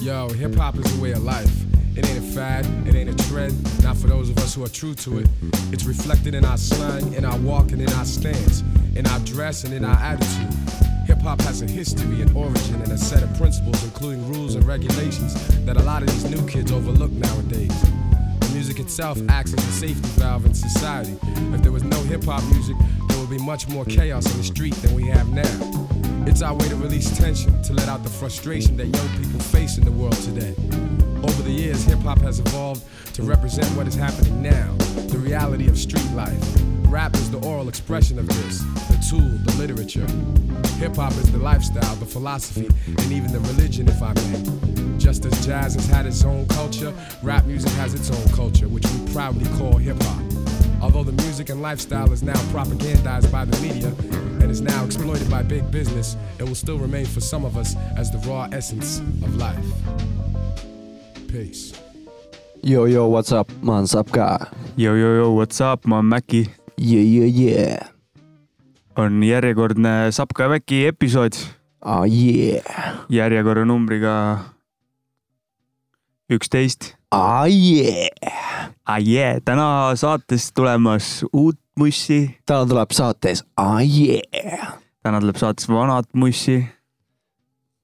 Yo, hip hop is a way of life. It ain't a fad, it ain't a trend, not for those of us who are true to it. It's reflected in our slang, in our walk, and in our stance, in our dress, and in our attitude. Hip hop has a history and origin and a set of principles, including rules and regulations, that a lot of these new kids overlook nowadays. The music itself acts as a safety valve in society. If there was no hip hop music, there would be much more chaos in the street than we have now. It's our way to release tension, to let out the frustration that young people face in the world today. Over the years, hip hop has evolved to represent what is happening now, the reality of street life. Rap is the oral expression of this, the tool, the literature. Hip hop is the lifestyle, the philosophy, and even the religion, if I may. Just as jazz has had its own culture, rap music has its own culture, which we proudly call hip hop. Although the music and lifestyle is now propagandized by the media and is now exploited by big business, it will still remain for some of us as the raw essence of life. Peace. Yo, yo, what's up, ma olen Sapka. Yo, yo, yo, what's up, ma olen Mäki. Yeah, yeah, yeah. on järjekordne Sapka ja Mäki episood Ah, yeah. järjekorranumbriga üksteist. Ah, yeah. Ah yeah, täna saates tulemas uut mussi, täna tuleb saates Ah, yeah. täna tuleb saates vanat mussi.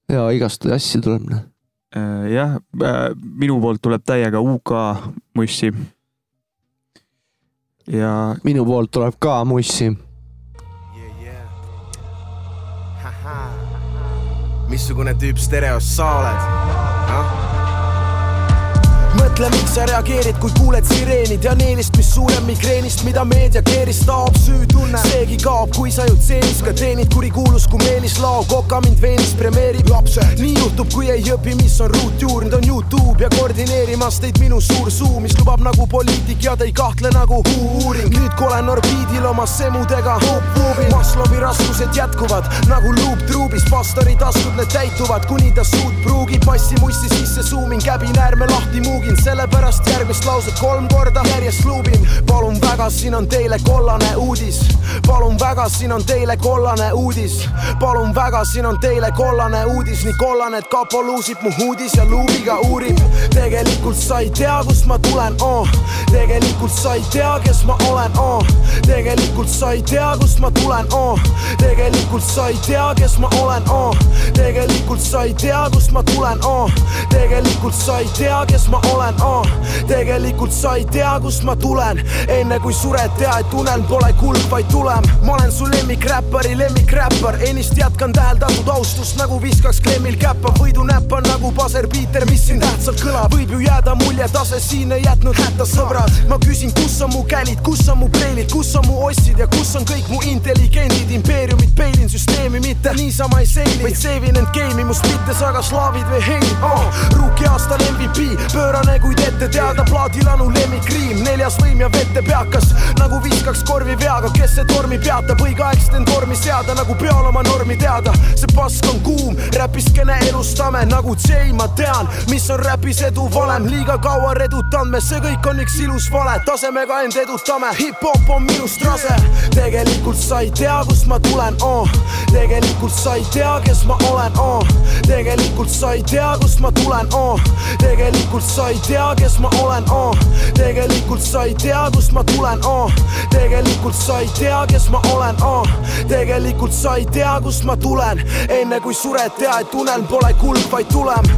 ja igast asju tuleb. noh. Äh, jah, minu poolt tuleb täiega UK mussi. ja minu poolt tuleb ka mussi. missugune tüüp stereos sa oled? Mõtle, miks sa reageerid, kui kuuled sireenid ja neelist, mis suurem migreenist, mida meedia keeris taob, süütunne. Seegi kaob, kui sa ju tseenis ka teenid, kurikuulus kui meelislao, koka mind veenis premeerib lapsed. nii juhtub, kui ei õpi, mis on ruutjuur, nüüd on Youtube ja koordineerimas teid minu suur suu, mis lubab nagu poliitik ja te ei kahtle nagu uuring. nüüd, kui olen orbiidil oma semudega, Maslowi raskused jätkuvad nagu luuptruubis, pastori taskud need täituvad, kuni ta suud pruugib, massi mussi sisse suumin, käbin äärme lahti muugi luugin, sellepärast järgmist lauset kolm korda järjest luubin. palun väga, siin on teile kollane uudis. palun väga, siin on teile kollane uudis. palun väga, siin on teile kollane uudis, nii kollane, et kapo luusib mu huudis ja luubiga uurib. tegelikult sa ei tea, kust ma tulen oh., tegelikult sa ei tea, kes ma olen oh., tegelikult sa ei tea, kust ma tulen oh., tegelikult sa ei tea, kes ma olen oh., tegelikult sa ei tea, kust ma tulen oh., tegelikult sa ei tea, kes ma olen uh. tegelikult sa ei tea, kust ma tulen, enne kui sured, tea, et unelm pole kulg, vaid tulem. ma olen su lemmikräppari lemmikräppar, ennist jätkan täheldatud austust nagu viskaks Klemmil käppa, võidunäpp on nagu paser-Piiter, mis siin tähtsalt kõlab, võib ju jääda mulje, tase siin ei jätnud hätta sõbrad. ma küsin, kus on mu kälid, kus on mu preilid, kus on mu ossid ja kus on kõik mu intelligendid, impeeriumid peilin süsteemi, mitte niisama ei seili, vaid seevin end game'i, must mitte saga slaavid või heinid oh.. Rookie aastal MVP, pööran pöörane, kuid ette teada plaadilanu lemmikriim, neljas võim ja vette peakas nagu viskaks korvi veaga, kes see tormi peatab, õige aeg end vormi seada nagu peal oma normi teada. see pask on kuum, räpiskene elustame nagu J, ma tean, mis on räpis edu valem, liiga kaua redutanud me, see kõik on üks ilus vale, tasemega end edutame, hip-hop on minust rase. tegelikult sa ei tea, kust ma tulen oh., tegelikult sa ei tea, kes ma olen oh., tegelikult sa ei tea, kust ma tulen oh., tegelikult sa ei ei tea, kes ma olen oh.. tegelikult sa ei tea, kust ma tulen oh.. tegelikult sa ei tea, kes ma olen oh.. tegelikult sa ei tea, kust ma tulen, enne kui sured, tea, et unelm pole kulg, vaid tulem.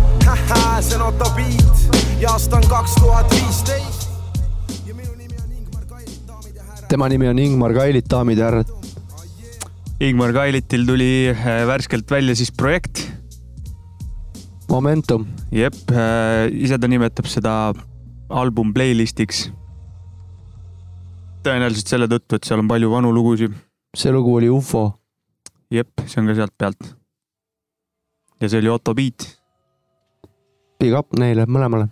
see on Otto Beat ja aasta on kaks tuhat viisteist. tema nimi on Ingmar Kailit, daamid ja härrad. Ingmar Kailitil tuli äh, värskelt välja siis projekt Momentum. jep, äh, ise ta nimetab seda album playlist'iks. tõenäoliselt selle tõttu, et seal on palju vanu lugusid. see lugu oli ufo. jep, see on ka sealt pealt. ja see oli Otto Beat. Big up neile mõlemale.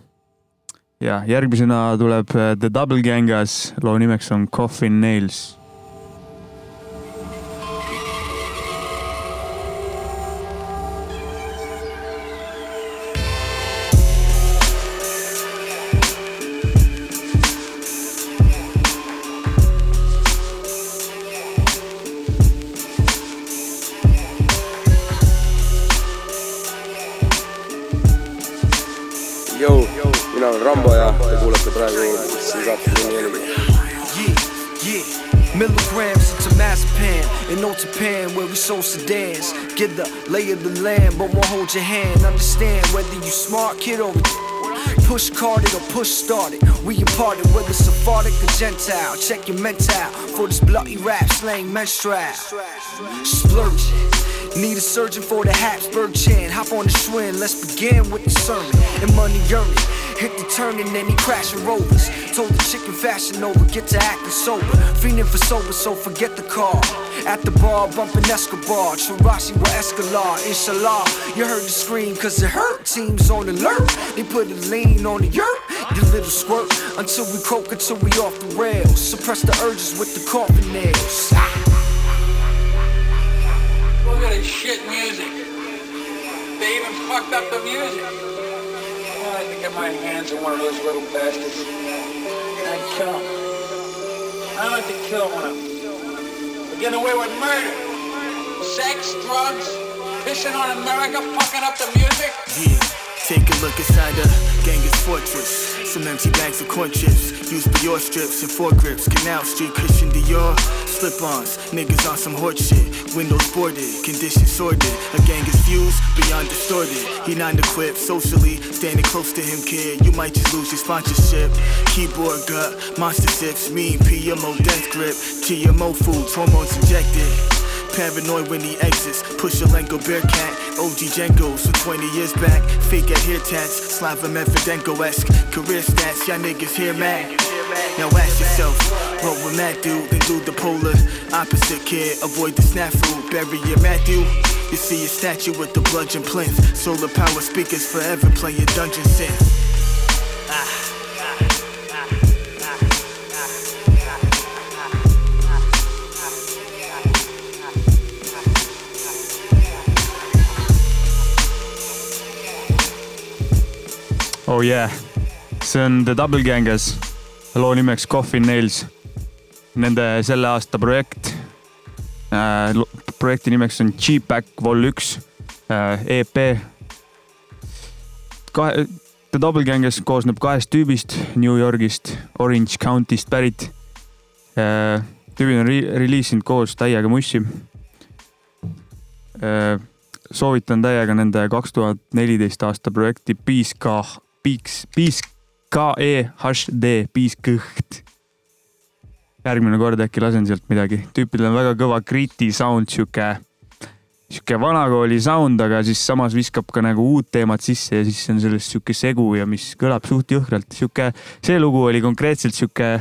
ja järgmisena tuleb The Double Gangas, loo nimeks on Coffin Nails Rambo ja te kuulate praegu Helgi. Yeah, yeah. Milligrams to Mazepam in Old Japan where we sold sedans. Get the lay of the land, but won't hold your hand. Understand whether you smart kid or push carded or push started. We imparted whether Sephardic or Gentile. Check your mental for this bloody rap slang menstrual. Splurging. Need a surgeon for the Habsburg chin. Hop on the Schwinn, let's begin with the sermon. And money earning. Hit the turn and then he crashing rovers. Told the chicken fashion over, get to acting sober. Fiending for sober, so forget the car. At the bar, bumping Escobar. Chirashi with Escalar, inshallah. You heard the scream, cause it hurt. Teams on alert. They put a lean on the yurt. A little squirt until we croak, until we off the rails. Suppress the urges with the coffin nails. Ah. Look at this shit music. They even fucked up the music. I like to get my hands on one of those little bastards. And I'd kill him. I like to kill one of them. For getting away with murder. Sex, drugs, pissing on America, fucking up the music. Yeah, take a look inside the Genghis fortress. Some empty bags of corn chips, used your strips and forklifts. Canal Street, Christian Dior, slip-ons. Niggas on some horde shit. Windows boarded, conditions sorted. A gang is fused, beyond distorted. He non-equipped, socially, standing close to him, kid. You might just lose your sponsorship. Keyboard gut, monster sips, mean PMO death grip. GMO foods, hormones injected. Paranoid when he exits. Push a Lenco Bearcat. OG Django, so 20 years back. Fake at hair tats. Slava Medvedenko esque. Career stats, y'all niggas here mad. Now ask yourself, what with Matt dude, then do the polar opposite kid. Avoid the snafu, bury your Matthew. You see a statue with the bludgeon plinth. Solar power speakers forever playing dungeon synth. Oh yeah, see on The Double Ganges, loo nimeks Coffin Nails. Nende selle aasta projekt äh,. projekti nimeks on G-Back Vol üks äh, EP. kahe, The Double Ganges koosneb kahest tüübist New Yorgist, Orange County'st pärit äh,. tüübid on re reliisinud koos täiega mussi äh, soovitan täiega nende kaks tuhat neliteist aasta projekti Peace K, Peace, Peace K-E-H-D, Peace Kõht. järgmine kord äkki lasen sealt midagi, tüüpidel on väga kõva kriti sound, sihuke, sihuke vanakooli sound, aga siis samas viskab ka nagu uut teemat sisse ja siis on sellest sihuke segu ja mis kõlab suht jõhkralt, sihuke, see lugu oli konkreetselt sihuke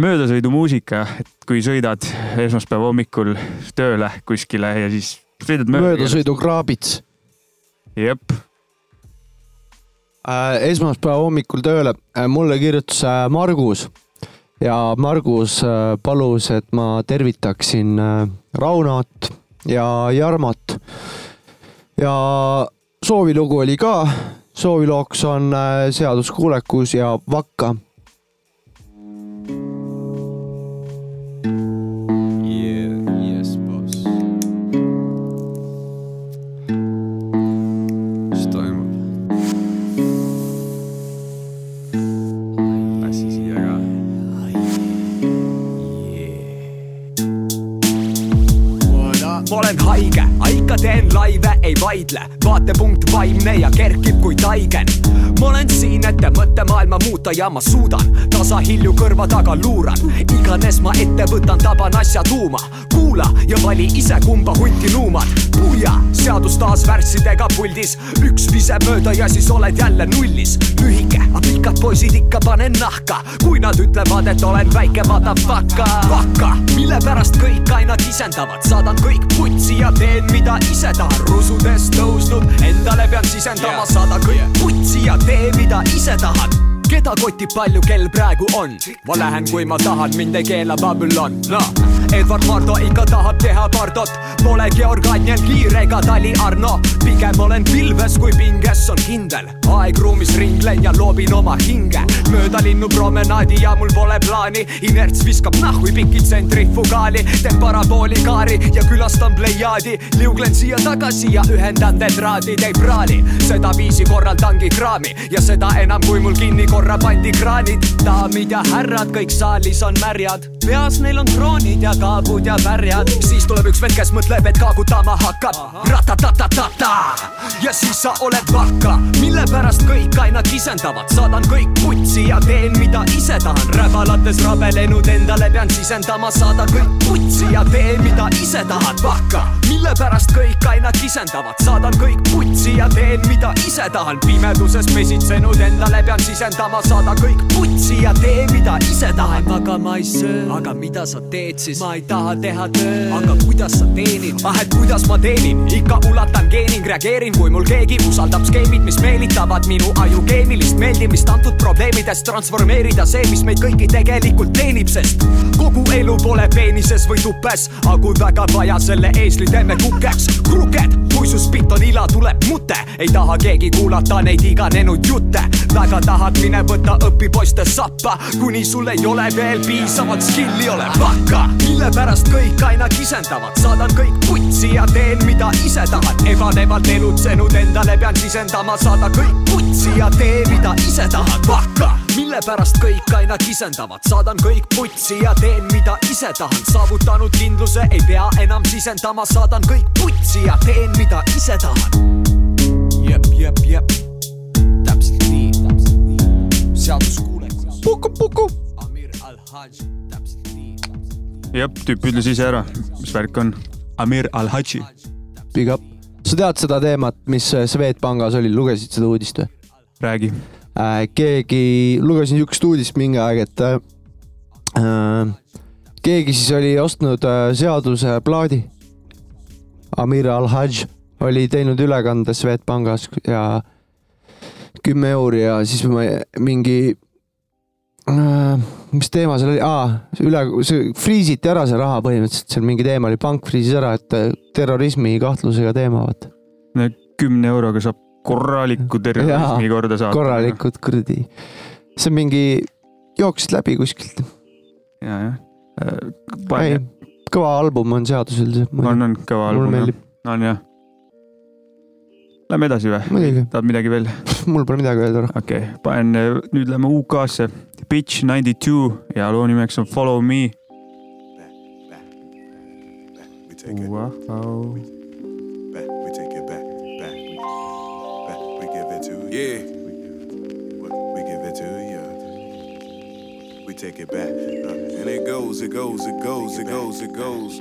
möödasõidumuusika, et kui sõidad esmaspäeva hommikul tööle kuskile ja siis sõidad mööda. möödasõidukraabits. jep. Äh, esmaspäeva hommikul tööle. Mulle kirjutas äh, Margus ja Margus äh, palus, et ma tervitaksin Raunot ja Jarmot. ja soovilugu oli ka, soovilooks on seaduskuulekus ja vakka ei vaidle, vaatepunkt vaimne ja kerkib kui taigen. ma olen siin, et mõttemaailma muuta ja ma suudan, tasahilju kõrva taga luuran, iganes ma ette võtan, taban asja tuuma. kuula ja vali ise, kumba hunti nuumad. puia, seadus taas värssidega puldis, üks viseb mööda ja siis oled jälle nullis. lühike, aga pikad poisid ikka panen nahka, kui nad ütlevad, et olen väike motherfucker. vakka, mille pärast kõik aina kisendavad, saadan kõik putsi ja teen, mida ise tahan. Rusudest tõusnud, endale pean sisendama, saada kõik putsi ja tee, mida ise tahan keda kotib palju kell praegu on? ma lähen, kui ma tahan, mind ei keela Babylon. No.. Edward Mardo ikka tahab teha pardot. Pole Georg Anjel Kiir ega Tali Arno. Pigem olen pilves, kui pinges on kindel. Aeg ruumis ringlen ja loobin oma hinge. Mööda linnupromenaadi ja mul pole plaani. Inerts viskab nahhui piki tsentrifugaali. Teen parabooli kaari ja külastan Pleiadi liuglen siia-tagasi ja ühendan tetraadid ei praali. Sedaviisi korraldangi kraami. Ja seda enam, kui mul kinni korra pandi kraanid. Daamid ja härrad, kõik saalis on märjad. Peas neil on kroonid ja kaabud ja pärjad siis tuleb üks vend, kes mõtleb, et kaagutama hakkab. Ratatatatata. Ja siis sa oled vakka. Mille pärast kõik aina kisendavad saadan kõik putsi ja teen, mida ise tahan. Räbalates rabelenud endale pean sisendama. Saadan kõik putsi ja teen, mida ise tahad. Vakka. Mille pärast kõik aina kisendavad saadan kõik putsi ja teen, mida ise tahan. Pimeduses pesitsenud endale pean sisendama. Saadan kõik putsi ja teen, mida ise tahan. Magama ei söö. Aga mida sa teed siis? ma ei taha teha tööd. aga kuidas sa teenid? ah, et kuidas ma teenin? ikka ulatan geening, reageerin, kui mul keegi usaldab skeemid, mis meelitavad minu aju keemilist meeldimist antud probleemidest transformeerida see, mis meid kõiki tegelikult teenib, sest kogu elu pole peenises või tupes, aga kui väga vaja, selle eesli teeme kukeks. kruked, kui su spitt on ila, tuleb mute, ei taha keegi kuulata neid iganenud jutte. väga tahad, mine võta õpipoiste sappa, kuni sul ei ole veel piisavat skill'i killi ole pakka, mille pärast kõik aina kisendavad, saadan kõik putsi ja teen, mida ise tahan. ebalevalt elutsenud endale pean sisendama, saada kõik putsi ja tee, mida ise tahan. pakka, mille pärast kõik aina kisendavad, saadan kõik putsi ja teen, mida ise tahan. saavutanud kindluse ei pea enam sisendama, saadan kõik putsi ja teen, mida ise tahan. jep, jep, jep, täpselt nii, täpselt nii. seaduskuulekus. Puku, puku. Jah, tüüp ütles ise ära, mis värk on. Amir Al-Haji. Big up. sa tead seda teemat, mis Swedbankis oli, lugesid seda uudist või? räägi äh,. keegi, lugesin niisugust uudist mingi aeg, et äh, keegi siis oli ostnud äh, seaduseplaadi. Amir Al-Hajj oli teinud ülekande Swedbankis ja kümme euri ja siis mingi Äh, mis teema seal oli, aa, üle, see friisiti ära see raha põhimõtteliselt, seal mingi teema oli, pank friisis ära, et äh, terrorismi kahtlusega teema, vaata. kümne euroga saab korraliku terrorismi korda saada. korralikud kuradi, see on mingi, jooksid läbi kuskilt. ja, jah. Äh, ei, kõva album on seadus üldiselt. on, on kõva album, on jah Lähme edasi või? tahad midagi veel? mul pole midagi öelda. okei okay., panen, nüüd lähme UK-sse. Bitch ninety two ja loo nimeks on Follow me. Wow. Yeah. We give it to you. We take it back. Uh, and it goes, it goes, it goes, it goes, it goes.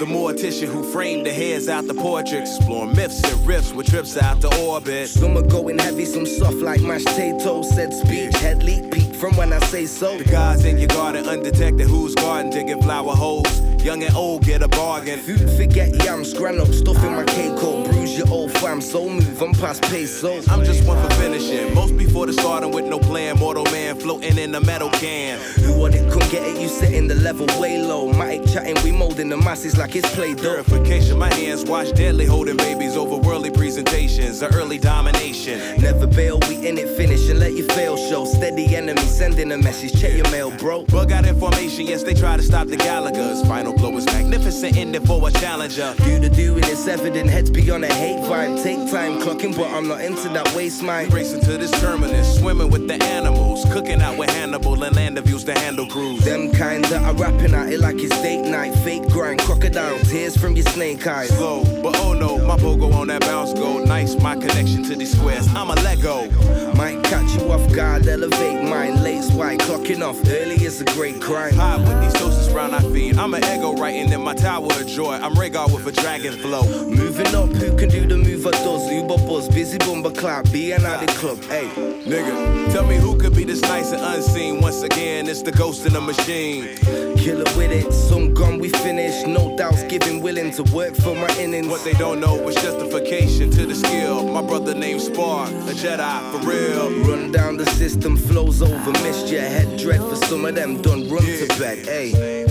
The mortician who framed the heads out the portraits. Exploring myths and riffs with trips out to orbit. Some are going heavy, some soft like mashed potato. Said speech, head leak, peak from when I say so. The gods in your garden undetected. who's garden digging flower holes? Young and old get a bargain. Food forget yams, grano, stuff in my cake hole. Bruise your old fam, so move, I'm past peso. I'm just one for finishing. Most before the starting with no plan. Mortal man floating in a metal can. Who want it? Come get it, you setting the level way low. Mic chatting, we molding the masses like it's play doh. Purification, my hands wash deadly, holding babies over worldly presentations. The early domination. Never bail, we in it, finish and let you fail show. Steady enemy, sending a message, check your mail, bro. Bug out information, yes, they try to stop the Gallagher's. Final blow is magnificent, ending for a challenger. Do the doing, it's evident, heads beyond a hate vibe. Take time clocking, but I'm not into that waste mind. Racing to this terminus, swimming with the animals. Cooking out with Hannibal and land of views to handle crews. Them kind that are rapping at it like it's date night. Fake grind, crocodile, tears from your snake eyes. Slow, but oh no, my pogo on that bounce go. Nice, my connection to these squares, I'm a Lego. Might catch you off guard, elevate mine. Lace white, clocking off early is a great crime. High with these toasts round I feed. I'm an ego writing in my tower of joy. I'm Rhaegar with a dragon flow. Moving up, who can do the move I does? Bumper buzz, busy bumper clock, being out the club. Hey, Nigga, tell me who could be this nice and unseen. Once again, it's the ghost in the machine. killer with it, some gun we finish. No doubts, giving willing to work for my innings. What they don't know was justification to the skill. My brother named Spark, a Jedi for real. Run down the system, flows over, missed your head dread for some of them done run to bed. Hey,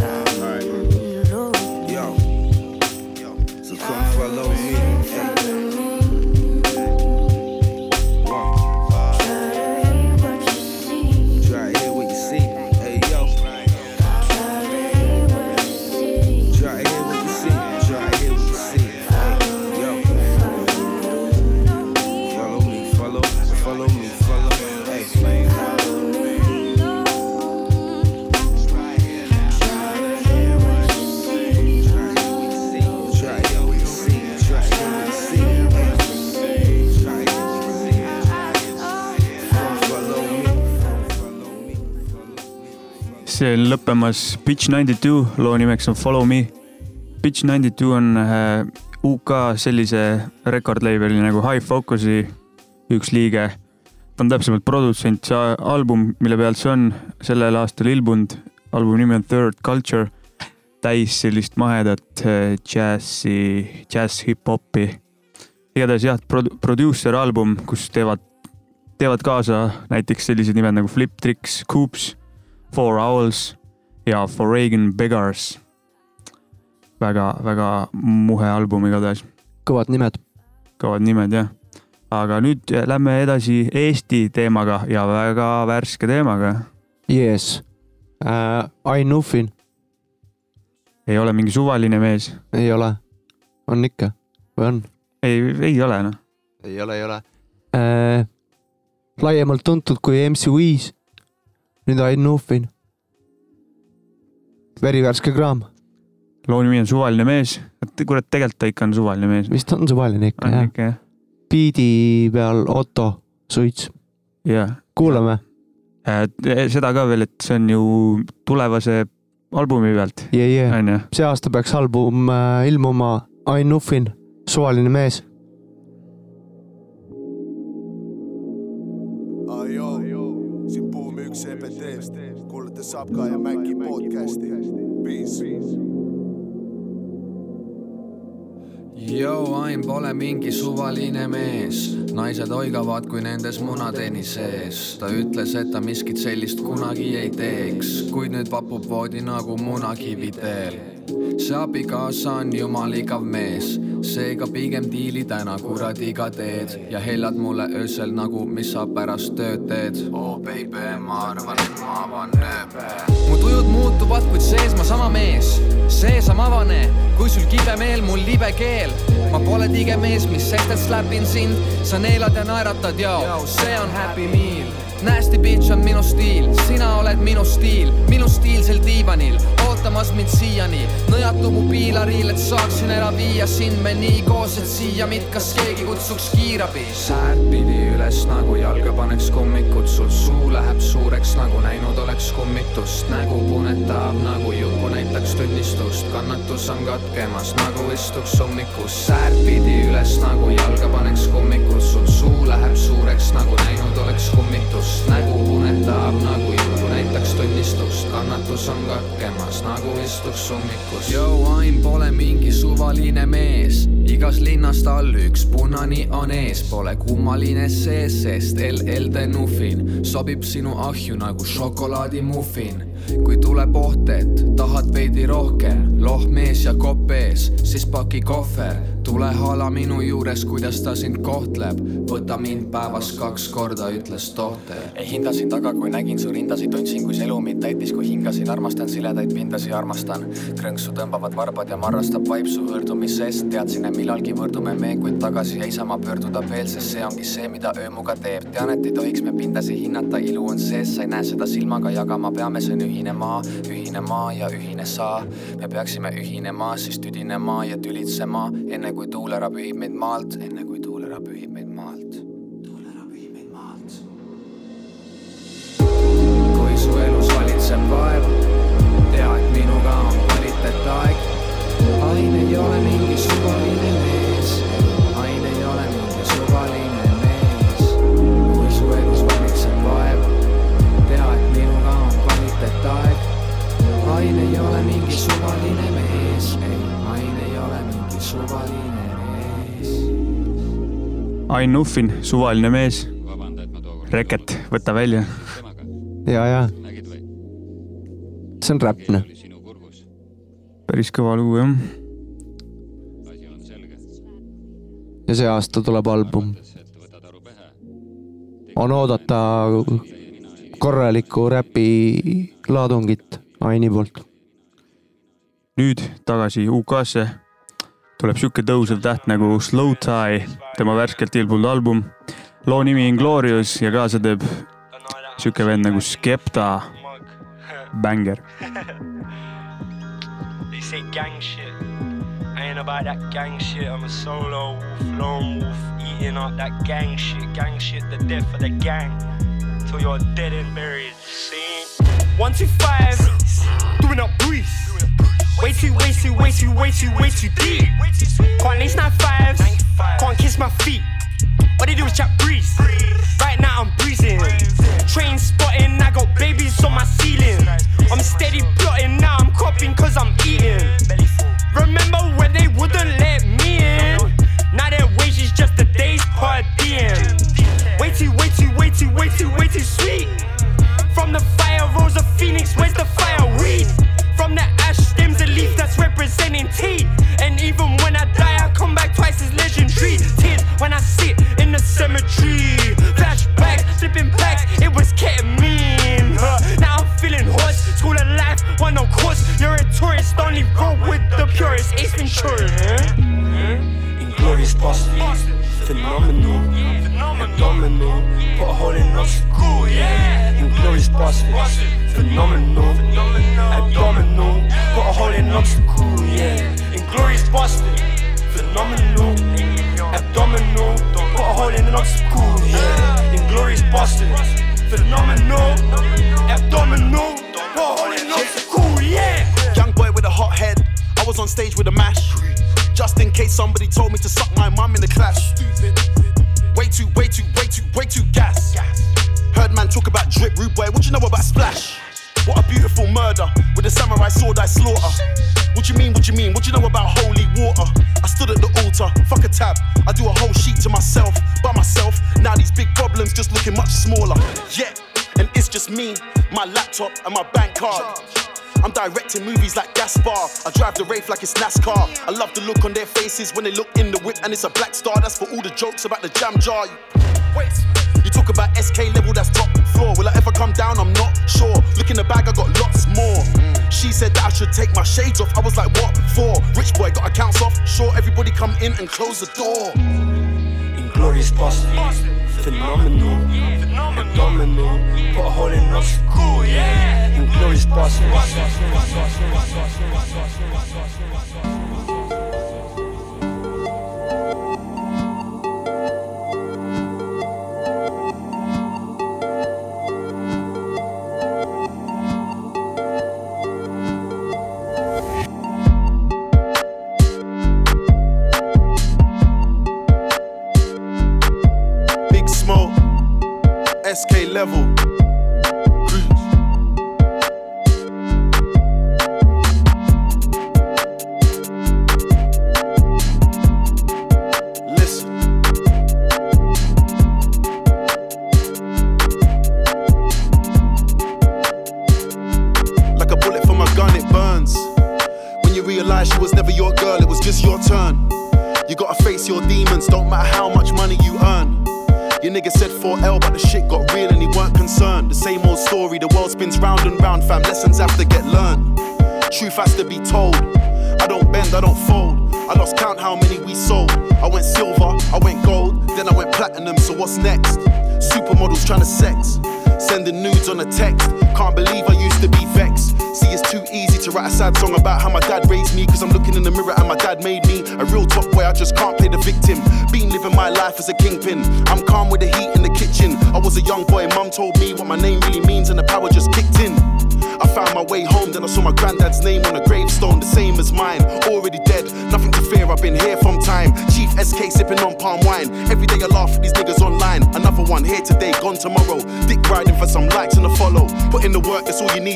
come follow me. Lõppemas Pitch ninety two, loo nimeks on Follow me. Pitch ninety two on äh, UK sellise record label'i nagu High Focusi üks liige. ta on täpsemalt produtsent, see album, mille pealt see on sellel aastal ilmunud, albumi nimi on Third Culture, täis sellist mahedat äh, džässi, džäss hip-hopi. igatahes jah, produ-, producer album, kus teevad, teevad kaasa näiteks sellised nimed nagu Flip Tricks, Coops Four Owls ja Foreign Beggars väga,. väga-väga muhe album igatahes, kõvad nimed. kõvad nimed jah. aga nüüd lähme edasi Eesti teemaga ja väga värske teemaga. Yes äh,. Ain Nuffin ei ole mingi suvaline mees, ei ole, on ikka või on? ei, ei ole noh. ei ole, ei ole äh,. laiemalt tuntud kui MC Wheeze, nüüd Ain Nuffin. verivärske kraam, loo nimi on Suvaline mees, kurat, tegelikult ta ikka on suvaline mees. vist on suvaline ikka jah. jah, biidi peal Otto Suits, kuulame. seda ka veel, et see on ju tulevase albumi pealt, see aasta peaks album äh, ilmuma Ain Nuffin, suvaline mees. Sapka ja Mäki podcasti, peace. Joo, Ain pole mingi suvaline mees, naised oigavad, kui nendes munatenni sees. ta ütles, et ta miskit sellist kunagi ei teeks, kuid nüüd vapub voodi nagu munakivi teel. see abikaasa on jumal igav mees, seega pigem diili täna kuradiga teed ja hellad mulle öösel nagu, mis sa pärast tööd teed. oh baby, ma arvan, et ma avan nööpe. mu tujud muutuvad, kuid sees ma sama mees, sees am avane, kui sul kibe meel, mul libe keel. ma pole tige mees, mis sest, et släpin sind, sa neelad ja naeratad ja see on happy meal. Nasty bitch on minu stiil, sina oled minu stiil, minu stiilsel diivanil, ootamas mind siiani. nõjatu mu piilariil, et saaksin ära viia sind me nii koos, et siia mind kas keegi kutsuks kiirabi. säärt pidi üles nagu jalga paneks kummikud, sul suu läheb suureks nagu näinud oleks kummitust, nägu punetab nagu juku näitaks tunnistust, kannatus on katkemas nagu istuks ummikus, säärt pidi üles nagu jalga paneks kummikud, sul suu läheb suureks nagu näinud oleks kummitust, nägu punetab nagu jutu näitaks tunnistust, kannatus on katkemas nagu istuks ummikus. Joe Ain pole mingi suvaline mees, igas linnas tal üks punani on ees, pole kummaline sees, sest LL Denufin sobib sinu ahju nagu šokolaadimuffin. kui tuleb oht, et tahad veidi rohkem, lohmees ja kopp ees, siis paki kohver, tule hala minu juures, kuidas ta sind kohtleb, võta mind päevas kaks korda, ütles tohter. ei hindasin taga, kui nägin su rindasid, tundsin, kui see elu mind täitis, kui hingasin, armastan siledaid pindasi, armastan. trõnksu tõmbavad varbad ja marrastab vaip su hõõrdumisest, teadsin, et millalgi võrdume me, kuid tagasi ei saa ma pöörduda veel, sest see ongi see, mida öömuga teeb. tean, et ei tohiks me pindasi hinnata, ilu on sees, sa ei näe seda silmaga jagama, peame, see on ühine maa, ühine maa ja ühine saa. me peaksime ühinema, siis tüdinema ema ja tülitsema, enne kui tuulera pühib meid maalt, enne kui tuulera pühib meid maalt. tuulera pühib meid maalt. kui su elus valitseb vaev, tea, et minuga on kvaliteetaeg. ain ei ole mingi suvaline mees, ain ei ole mingi suvaline mees. kui su elus valitseb vaev, tea, et minuga on kvaliteetaeg aine ei ole mingi suvaline mees, ei Ain Uffin, suvaline mees. reket, võta välja. ja, ja. see on räpne. päris kõva lugu, jah. ja see aasta tuleb album. on oodata korralikku räpi laadungit Aini poolt. nüüd tagasi UK-sse tuleb sihuke tõusev täht nagu Slow Tie, tema värskelt ilmunud album. loo nimi Inglorious ja kaasa teeb sihuke vend nagu Skepta, bänger They say gang shit, I ain't about that gang shit, I m a solo wolf, lone wolf, eating up that gang shit, gang shit the death of the gang, till you are dead and buried, see? One, two, five, doing up breeze. Way too, way too, way too, way too, way too deep. Can't lace 95s, can't kiss my feet. What they do is chat breeze. Right now I'm breezing. Train spotting, I got babies on my ceiling. I'm steady plotting now. it's NASCAR. I love the look on their faces when they look in the whip, and it's a black star. That's for all the jokes about the jam jar. Wait. You talk about SK level, that's top floor. Will I ever come down? I'm not sure. Look in the bag, I got lots more. She said that I should take my shades off. I was like, what for? Rich boy got accounts off. Sure, everybody come in and close the door. Inglorious boss, phenomenal, phenomenal. Put a hole in us, cool espaço.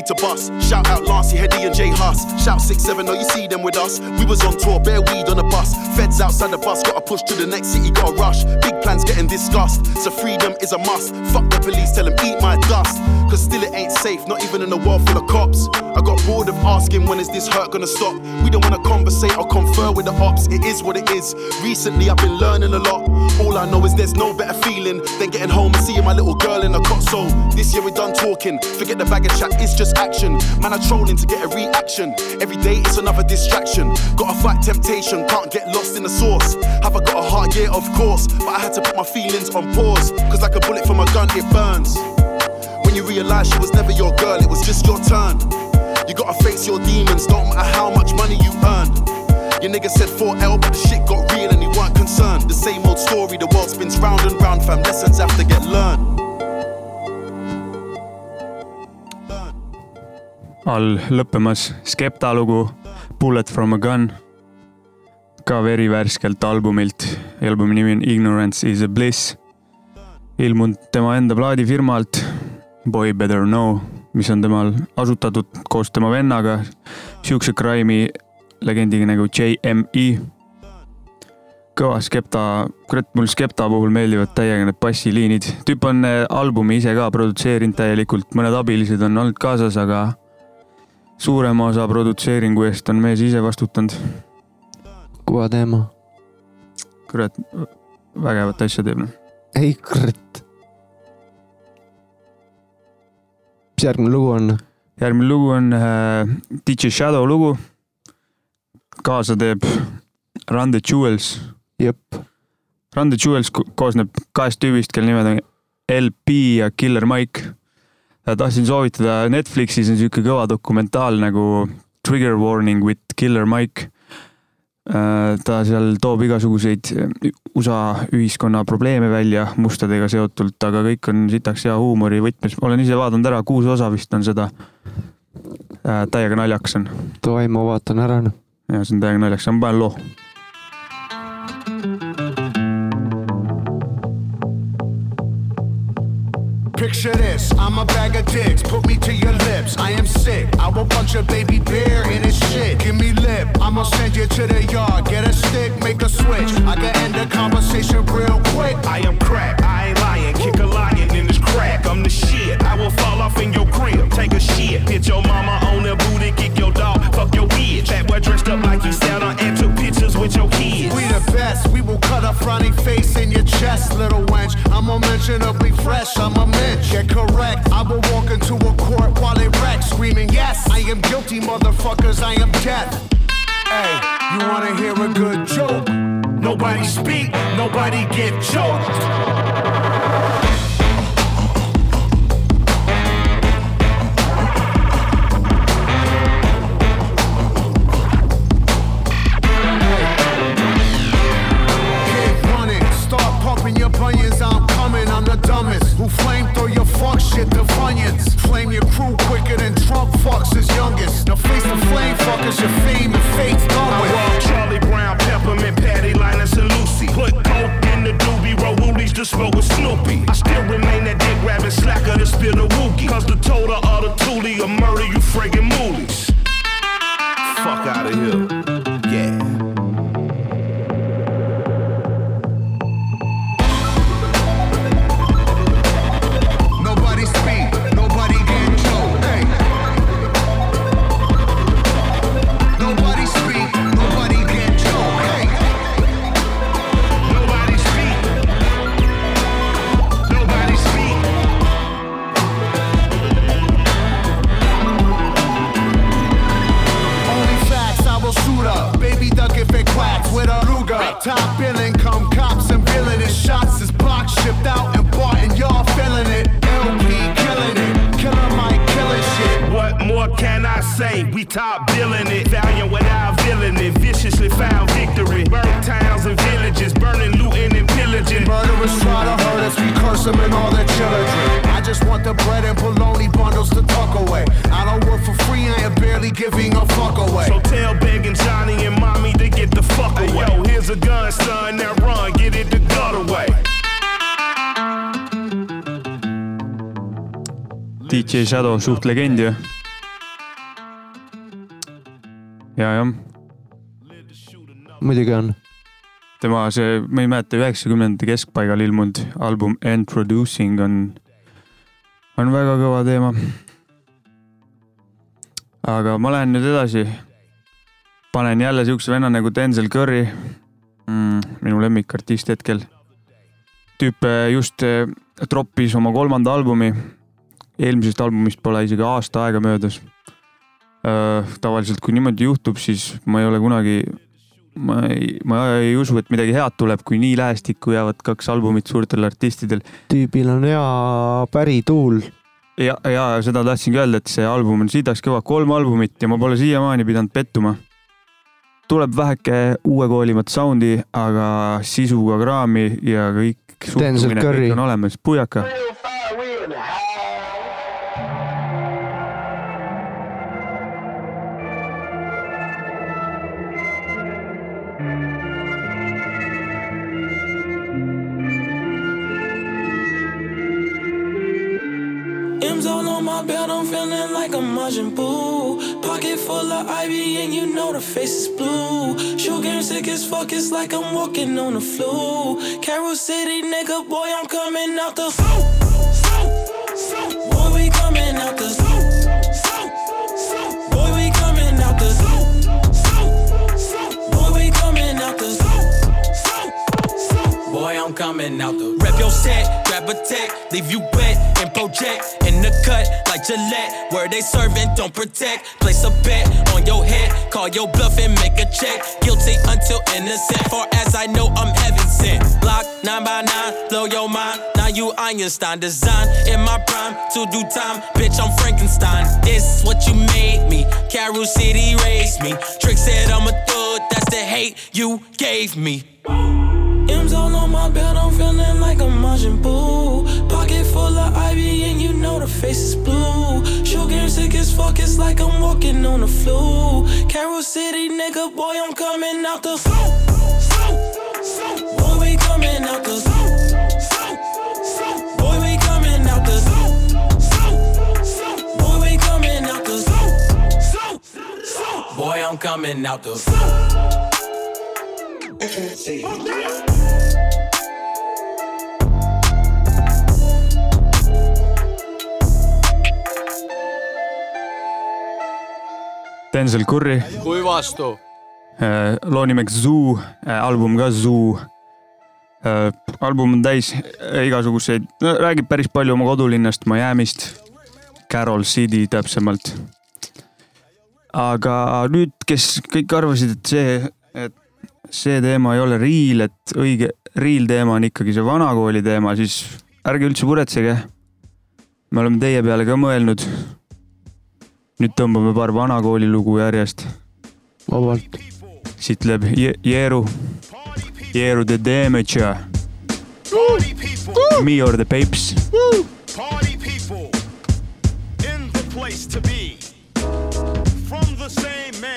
Need to bust. Shout out Lancey, Heady, and J Hus. Shout 6-7, oh you see them with us. We was on tour, bare weed on the bus. Feds outside the bus, gotta push to the next city, gotta rush. Big plans getting discussed, It's so freedom is a must. Fuck the police, tell them eat my dust. Cause still it ain't safe, not even in a world full of cops. I got bored of asking when is this hurt gonna stop. We don't wanna conversate or confer with the ops, it is what it is. Recently I've been learning a lot. All I know is there's no better feeling than getting home and seeing my little girl in a cot. So this year we're done talking, forget the bag of chat, it's just action. Man, I'm trolling to get a reaction. Every day it's another distraction. Gotta fight temptation, can't get lost in the source. Have I got a heart? Yeah, of course. But I had to put my feelings on pause. Cause like a bullet from a gun, it burns. When you realize she was never your girl, it was just your turn. You gotta face your demons, don't matter how much money you earn. Your nigga said 4L, but the shit got real and he weren't concerned. The same old story, the world spins round and round, fam. Lessons have to get learned. all lõppemas Skepta lugu Bullet from a gun. ka verivärskelt albumilt, albumi nimi on Ignorance is a bliss. Ilmunud tema enda plaadifirmalt Boy Better Know, mis on temal asutatud koos tema vennaga, siukse crime'i legendiga nagu JME. kõva Skepta, kurat, mul Skepta puhul meeldivad täiega need bassiliinid. tüüp on eh, albumi ise ka produtseerinud täielikult, mõned abilised on olnud kaasas, aga suurema osa produtseeringu eest on mees ise vastutanud. kõva teema. kurat, vägevat asja teeb noh. Ei kurat. mis järgmine lugu on? järgmine lugu on äh, DJ Shadow lugu. kaasa teeb Run the Jewels. jep. Run the Jewels ko- koosneb kahest tüübist, kelle nimed on LP ja Killer Mike. tahtsin soovitada, Netflixis on sihuke kõva dokumentaal nagu Trigger Warning with Killer Mike. Ta seal toob igasuguseid USA ühiskonna probleeme välja mustadega seotult, aga kõik on sitaks hea huumori võtmes. olen ise vaadanud ära, kuus osa vist on seda. täiega naljakas on. Davai, ma vaatan ära noh. ja see on täiega naljakas, ma panen loo. Picture this, I'm a bag of dicks, put me to your lips. I am sick, I will punch a baby bear in his shit. Give me lip, I'ma send you to the yard. Get a stick, make a switch. I can end the conversation real quick. I am crack, I ain't lying. Kick a lion in this crack. I'm the shit. I will fall off in your crib, take a shit. Hit your mama on the booty, kick your dog, fuck your bitch. That boy dressed up like you on and took pictures with your kids. We the best, we will cut a frowny face in your chest, little wench. I'm unmentionably fresh, I'm a mensch. Get correct, I will walk into a court while it wrecks, screaming, Yes, I am guilty, motherfuckers, I am death. Hey, you wanna hear a good joke? Nobody speak, nobody get choked. Top billing, come cops and villainous shots is block shipped out and bought and y'all feeling it. El-P killing it. Killer Mike killing shit. What more can I say? We top billing it. Valiant without villain it. Viciously found victory. Burnt towns and villages. Burning, looting, and pillaging. Murderers try to hurt us, we curse them and all their children. I just want the bread and bologna bundles to tuck away. I don't work for free, I am barely giving a fuck away. So tell Big and Johnny and Mommy to get the fuck away. son, now run, get it the gutter way. DJ Shadow suht legend ju. ja, jah, muidugi on. tema see, ma ei mäleta, üheksakümnendate keskpaigal ilmunud album Introducing on, on väga kõva teema. aga ma lähen nüüd edasi. panen jälle siukse venna nagu Denzel Curry mm,, minu lemmikartist hetkel. tüüp eh, just eh, troppis oma kolmanda albumi. eelmisest albumist pole isegi aasta aega möödas. tavaliselt, kui niimoodi juhtub, siis ma ei ole kunagi ma ei, ma ei usu, et midagi head tuleb, kui nii lähestikku jäävad kaks albumit suurtel artistidel. tüübil on hea pärituul. ja, ja seda tahtsingi öelda, et see album on sitaks kõva, kolm albumit ja ma pole siiamaani pidanud pettuma. tuleb väheke uuekoolimat soundi, aga sisuga kraami ja kõik Denzel suhtumine Curry. on olemas, pujaka. My belt, I'm feeling like a Majin Buu. Pocket full of ivy, and you know the face is blue. Shoe game sick as fuck, it's like I'm walking on the flu. Carol City, nigga, boy, I'm coming out the. Boy, we coming out the. Boy, we coming out the. Boy, we coming out the. Boy, I'm coming out the. Rep your set, leave you wet and project in the cut like Gillette. Where they serving, don't protect. Place a bet on your head, call your bluff and make a check. Guilty until innocent. Far as I know, I'm heaven sent. Block nine by nine, blow your mind. Now you Einstein design in my prime to do time. Bitch, I'm Frankenstein. This is what you made me. Carol City raised me. Trick said I'm a thug. That's the hate you gave me. All on my belt, I'm feeling like a Majin Buu. Pocket full of ivy, and you know the face is blue. Game sick as fuck, it's like I'm walking on the flu. Carol City, nigga, boy, I'm coming out the. Boy, we coming out the. Boy, we coming out the. Boy, we coming out the. Boy, I'm coming out the. Denzel Curry, kui vastu. loo nimega Zoo, album ka Zoo. album on täis igasuguseid, räägib päris palju oma kodulinnast Miami'st, Carol City täpsemalt. aga nüüd, kes kõik arvasid, et see, et see teema ei ole real, et õige real teema on ikkagi see vanakooli teema, siis ärge üldse muretsege. me oleme teie peale ka mõelnud. Nüüd tõmbame paar vanakooli lugu järjest. vabalt. siit läheb Je- Jeeru, Jeeru the Damager. Me or the Papes. Party people in the place to be. From the same man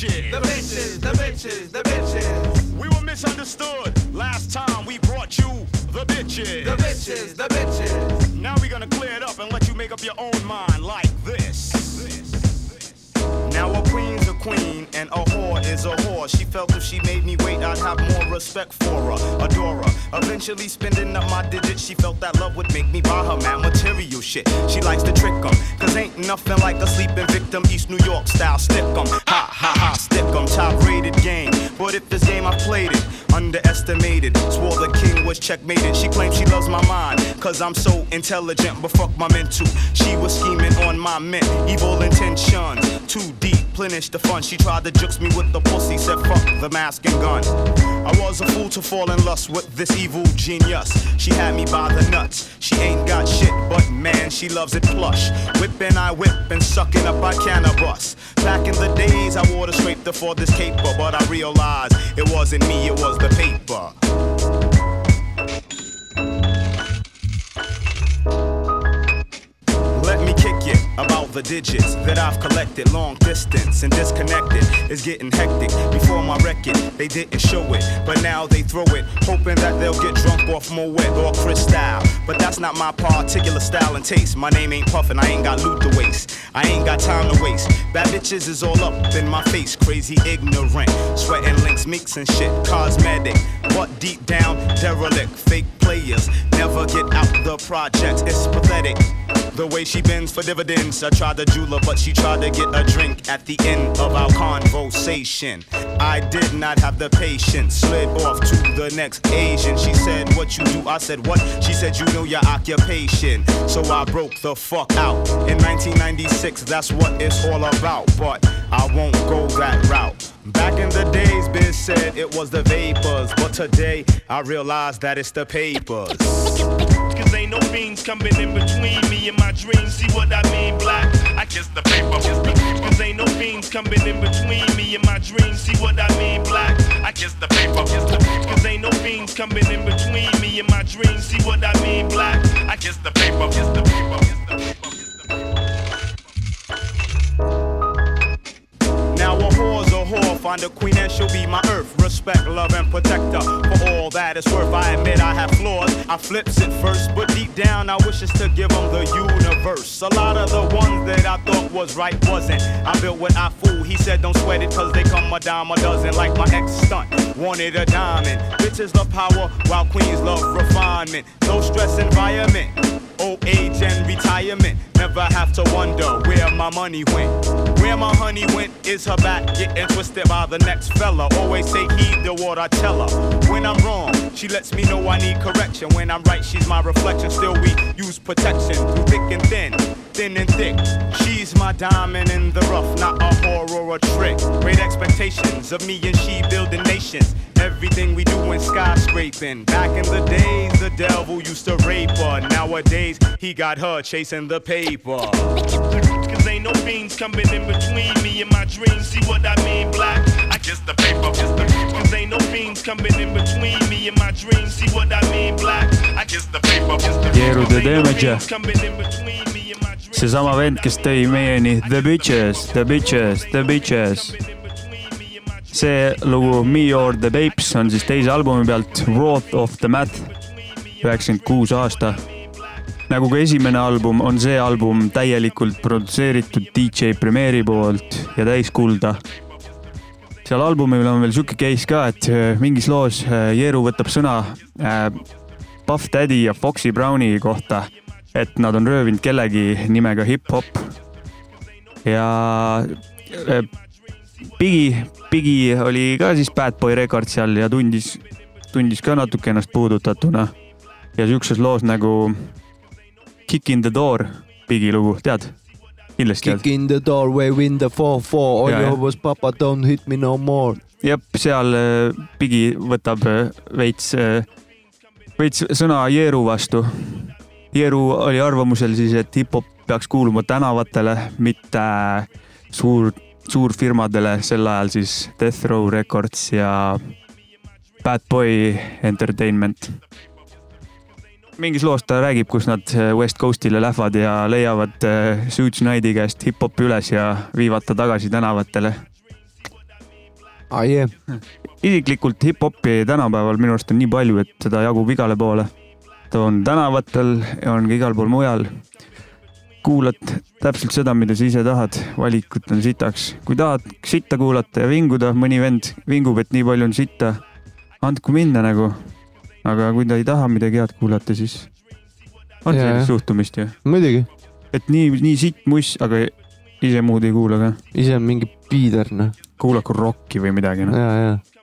the bitches. The bitches, the bitches, the bitches. We were misunderstood last time we brought you the bitches. The bitches, the bitches. Now we're gonna clear it up and let you make up your own mind like this. Now a queen's queen and a whore is a whore. She felt if she made me wait, I'd have more respect for her, adore her. Eventually spending up my digits, she felt that love would make me buy her mad material shit. She likes to trick 'em, cause ain't nothing like a sleeping victim, East New York style stick 'em. Ha ha ha, stick 'em, top rated game. But if this game I played it, underestimated, swore the king was checkmated. She claims she loves my mind, cause I'm so intelligent, but fuck my mental. She was scheming on my mint, evil intentions, too deep, plenish the fun. She tried to jukes me with the pussy, said fuck the mask and gun. I was a fool to fall in lust with this evil genius. She had me by the nuts. She ain't got shit, but man, she loves it plush. Whipping, I whip, and sucking up, I cannabis. Back in the days, I wore the scraper for this caper, but I realized it wasn't me, it was the paper. About the digits that I've collected. Long distance and disconnected is getting hectic. Before my record, they didn't show it, but now they throw it, hoping that they'll get drunk off Moet or Cristal. But that's not my particular style and taste. My name ain't Puffin', I ain't got loot to waste. I ain't got time to waste. Bad bitches is all up in my face, crazy ignorant. Sweating links, meeks and shit, cosmetic. But deep down, derelict, fake players never get out the project. It's pathetic. The way she bends for dividends. I tried to jeweler, but she tried to get a drink at the end of our conversation. I did not have the patience. Slid off to the next Asian. She said, What you do? I said, What? She said, You know your occupation. So I broke the fuck out. In 1996, that's what it's all about. But I won't go that route. Back in the days, Biz said it was the vapors. But today, I realize that it's the papers. Cause ain't no beans coming in between me and my dreams. See what I mean, black? I kiss the paper. Cause ain't no beans coming in between me and my dreams. See what I mean, black? I kiss the paper. Cause ain't no beans coming in between me and my dreams. See what I mean, black? I kiss the paper. Kiss the paper. Kiss the paper. Now a whore, find a queen and she'll be my earth. Respect, love, and protector. For all that it's worth, I admit I have flaws. I flips it first, but deep down I wish it's to give them the universe. A lot of the ones that I thought was right wasn't. I built what I fool. He said don't sweat it cause they come a dime a dozen like my ex stunt. Wanted a diamond. Bitches love power while queens love refinement. No stress environment. Old age and retirement. Never have to wonder where my money went. Where my honey went is her back getting twisted by the next fella. Always take heed to what I tell her. When I'm wrong, she lets me know I need correction. When I'm right, she's my reflection. Still, we use protection through thick and thin, thin and thick. She's my diamond in the rough, not a horror or a trick. Great expectations of me and she building nations. Everything we do in skyscraping. Back in the days, the devil used to rape her. Nowadays, he got her chasing the paper. Cause ain't no beans coming in between me and my dreams. See what I mean, black? I kiss the paper. Kiss the paper. Cause ain't no beans coming in between me and my dreams. See what I mean, black? I kiss the paper. Kiss the paper. Jeeru the Damage. Between dreams. seesama vend, kes tõi meieni The Bitches, The Bitches, The Bitches. see lugu Me or the Babes on siis teise albumi pealt Wrath of the Math, üheksakümmend kuus aasta. Nagu ka esimene album, on see album täielikult produtseeritud DJ Premiere'i poolt ja täiskulda. seal albumil on veel sihuke case ka, et äh, mingis loos äh, Jeeru võtab sõna äh, Puff Daddy ja Foxy Browni kohta, et nad on röövinud kellegi nimega hip-hop. ja Bigi, Bigi oli ka siis Bad Boy Record seal ja tundis, tundis ka natuke ennast puudutatuna. ja siukses loos nagu Kick in the door, Bigi lugu, tead? kindlasti tead Kick in the doorway, win the four four, all Ja, you ja. was papa, don't hit me no more. jep, seal äh, Bigi võtab äh, veits, veits sõna Jeeru vastu. Jeeru oli arvamusel siis, et hip-hop peaks kuuluma tänavatele, mitte suur, suurfirmadele, sel ajal siis Death Row Records ja Bad Boy Entertainment. Mingis loos ta räägib, kus nad äh, West Coast'ile lähevad ja leiavad äh, Suits Knighti käest hip-hopi üles ja viivad ta tagasi tänavatele ah, yeah. isiklikult hip-hopi tänapäeval minu arust on nii palju, et seda jagub igale poole. ta on tänavatel ja on ka igal pool mujal. kuulad täpselt seda, mida sa ise tahad, valikut on sitaks. kui tahad sitta kuulata ja vinguda, mõni vend vingub, et nii palju on sitta, andku minna nagu. Aga kui ta ei taha midagi head kuulata, siis on jah. sellist suhtumist ju. muidugi. et nii, nii sitt muss, aga ise muud ei kuula ka. ise on mingi piider, noh. kuulaku rokki või midagi, noh. ja, ja.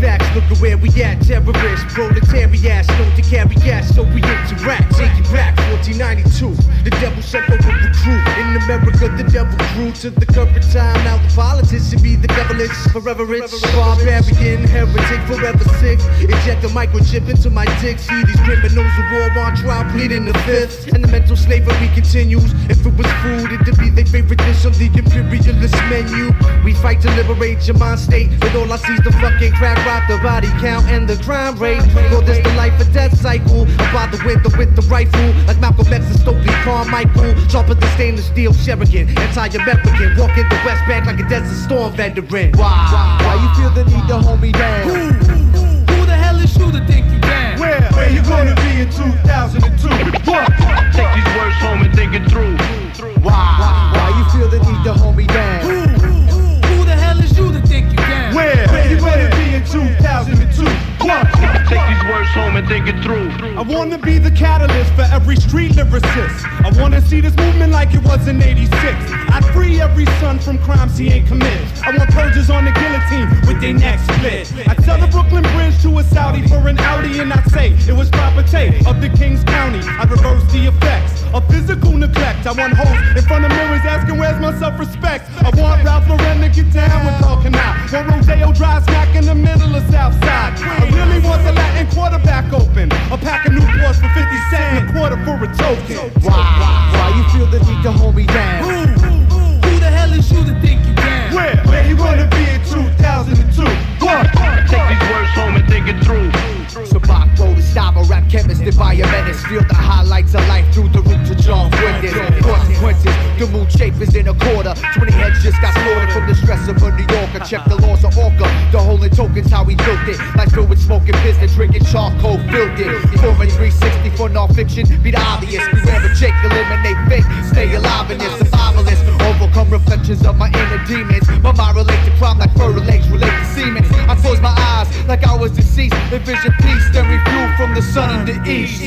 Facts, look at where we at. Terrorists, proletariat, The devil grew to the current time. Now the politics should be the devilish, forever rich, barbarian, heretic, forever sick. Inject a microchip into my dick. See these criminals of war on trial, pleading the fifth. And the mental slavery continues. If it was food, it'd be their favorite dish on the imperialist menu. We fight to liberate your mind state. But all I see is the fucking crack rock, the body count, and the crime rate. Well, this the life or death cycle. I'm by the window with the rifle. Like Malcolm X and Stokely Carmichael. Sharper the stainless steel Sheridan. Anti-American. Walking the West Bank like a desert storm veteran. Why? Why Why you feel the need to hold me down? Who, who the hell is you to think you can? Where? Where you gonna be in 2002? What? Take these words home and think it through. Why? Why Why you feel the need to hold me down? Who, who the hell is you to think you can? Where? Where you gonna be in 2002? What? Take these words home and think it through. I wanna be the catalyst for every street lyricist. I wanna see this movement like it was in 86. I'd free every son from crimes he ain't committed. I want purges on the guillotine with their necks split. I tell the Brooklyn Bridge to a Saudi for an Audi and I say it was proper take of the King's County. I reverse the effects of physical neglect. I want hoes in front of mirrors asking where's my self-respect. I want Ralph Lauren to get down with talking out. Want Rodeo Drive smack in the middle of Southside. I really want the Latin quarterback open. A pack of new Newports for 50 cents and a quarter for a token. Why? Why you feel the need to hold me down? Who, who the hell is you to think you can? Where? Where you gonna be in 2002? What? Take these words home and think it through. Tobacco, the style rap chemist, environmentist. Feel the highlights of life through the roots of John Witness. Consequences, the mood shape is in a quarter. 20 heads just got slaughtered from the stress of a New Yorker. Check the laws of Orca. The holding tokens, how we built it. Life filled with smoking business, drinking charcoal, filled it. Forward 360 for non-fiction, be the obvious. Beware of Jake, eliminate fake. Stay alive in this survivalist. Overcome reflections of my inner demons. My mind relate to crime like relate to semen. I close my eyes like I was deceased. Envision peace, then review from the sun in the east.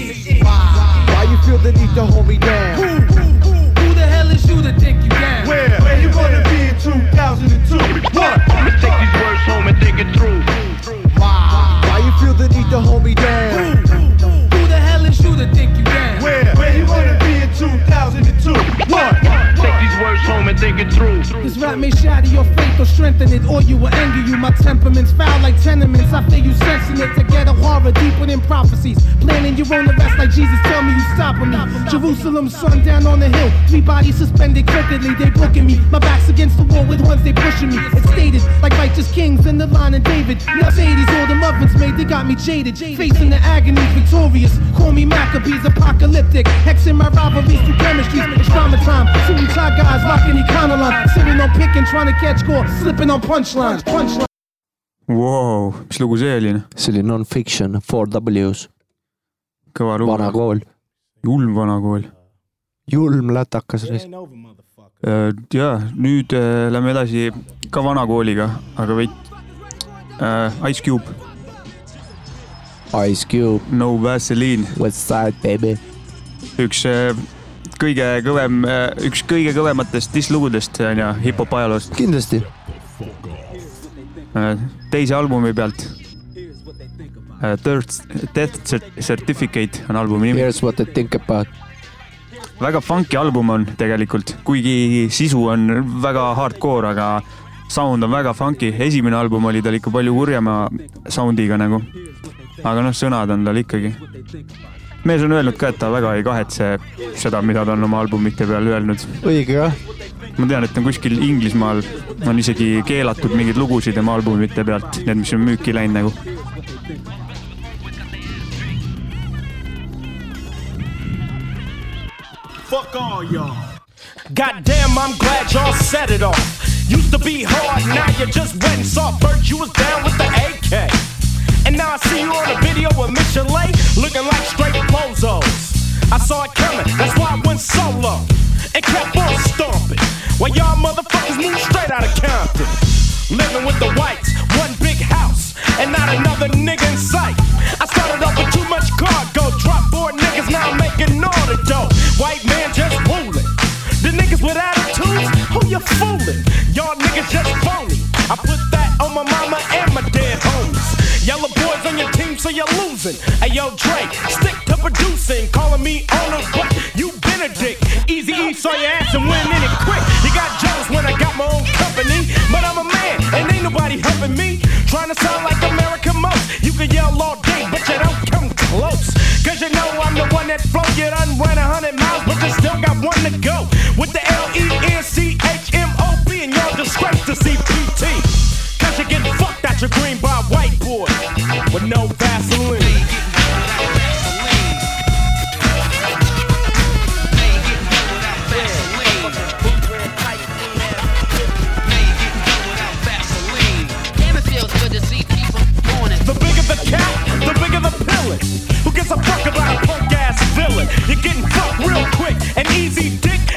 Why? Why you feel the need to hold me down? Who, who, who the hell is you to think you can? Where? Where you gonna be in 2002? What? Take these words home and think it through. Why? Why you feel the need to hold me down? Who, who the hell is you to think you can? Where? Where you gonna be in 2002? What? Words home and think it through. This rap may shatter your faith or strengthen it, or you will anger you. My temperament's foul like tenements. I feel you sensing it to get a horror deep within prophecies. Planning your own arrest like Jesus tell me you stopping me. Jerusalem, sun down on the hill. Three bodies suspended crookedly. They booking me. My back's against the wall with ones they pushing me. It's stated like righteous kings in the line of David. Mercedes, all the muffins made, they got me jaded. Facing the agony, victorious. Call me Maccabees, apocalyptic. Hexing my rivalries through chemistry. It's drama time. Tie guys rocking Econoline. Sitting on picking, trying to catch score. Slipping on punchlines. Punchlines. Wow, mis lugu see oli noh? see oli non-fiction, Four W's, kõva lugu. vana kool, julm vana kool. julm lätakas. ja nüüd äh, lähme edasi ka vana kooliga, aga veid äh,. Ice Cube, Ice Cube, No Vaseline, West Side Baby. üks äh, kõige kõvem, üks kõige kõvematest disslugudest on ju hip-hop ajaloost. kindlasti. teise albumi pealt. Death, Death Certificate on albumi nimi. Here's what I think about. väga funky album on tegelikult, kuigi sisu on väga hardcore, aga sound on väga funky. esimene album oli tal ikka palju kurjema sound'iga nagu. aga noh, sõnad on tal ikkagi. Mees on öelnud ka, et ta väga ei kahetse seda, mida ta on oma albumite peal öelnud. õige jah. ma tean, et on kuskil Inglismaal on isegi keelatud mingeid lugusid tema albumite pealt, need, mis on müüki läinud nagu. Fuck all y'all. Goddamn, I'm glad y'all set it off. Used to be hard, now you're just wet and soft. First you was down with the AK. And now I see you on a video with Michel'le, looking like straight bozos. I saw it coming, that's why I went solo. And kept on stomping. While y'all motherfuckers moved straight out of Compton. Living with the whites, one big house, and not another nigga in sight. I started off with too much cargo, drop board niggas now I'm making all the dough. White man just ruling. The niggas with attitudes, who you fooling? Y'all niggas just phony. I put that on my mama and my dead homies. Yellow boys on your team, so you're losing. Hey yo, Dre, stick to producing, calling me owner, but you been Benedict. Easy E saw your ass and went in it quick. You got jealous when I got my own company, but I'm a man and ain't nobody helping me. Trying to sound like American most. You can yell all day, but you don't come close. Cause you know I'm the one that flow. You done ran a hundred miles, but you still got one to go. With the L E N C H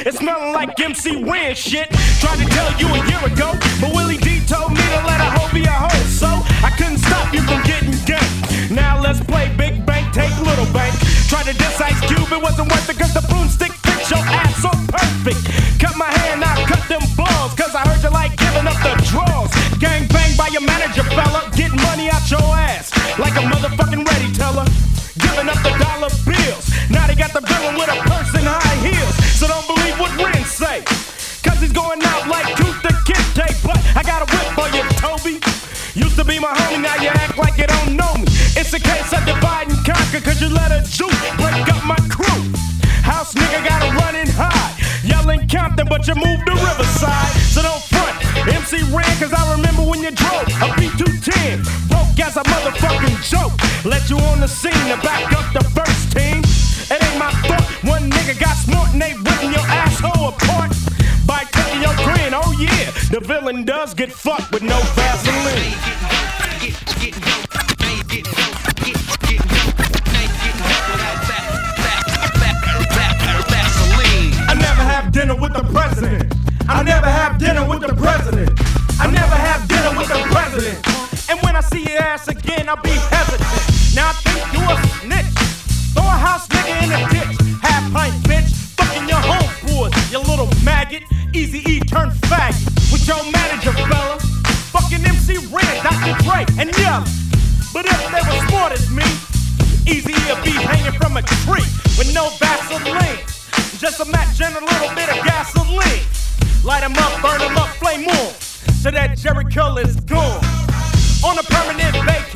It's smelling like MC Win shit. Tried to tell you a year ago, but Willie D told me to let a hoe be a hoe. So I couldn't stop you from getting ganked. Now let's play Big Bank, take Little Bank. Try to diss Ice Cube, it wasn't worth it cause the broomstick fits your ass so perfect. Cut my hand, I cut them balls, cause I heard you like giving up my homie, now you act like you don't know me. It's a case of divide and conquer, cause you let a juke break up my crew. House nigga gotta run and hide. Yelling Compton, but you moved to Riverside. So don't front. MC Ren, cause I remember when you drove a B210. Broke as a motherfucking joke. Let you on the scene to back up the first team. It ain't my fault. One nigga got smart and they ripping your asshole apart. By taking your grin, oh yeah, the villain does get fucked with no I'll be hesitant. Now I think you a snitch. Throw a house nigga in a ditch. Half pint bitch. Fucking your homeboys, you little maggot. Easy E turn faggot. With your manager, fella. Fucking MC Ren, Dr. Dre, and Yella. But if they were smart as me, Easy to be hanging from a tree with no Vaseline. Just a match and a little bit of gasoline. Light 'em up, burn 'em up, flame on. So that Jerry is gone. On a permanent vacation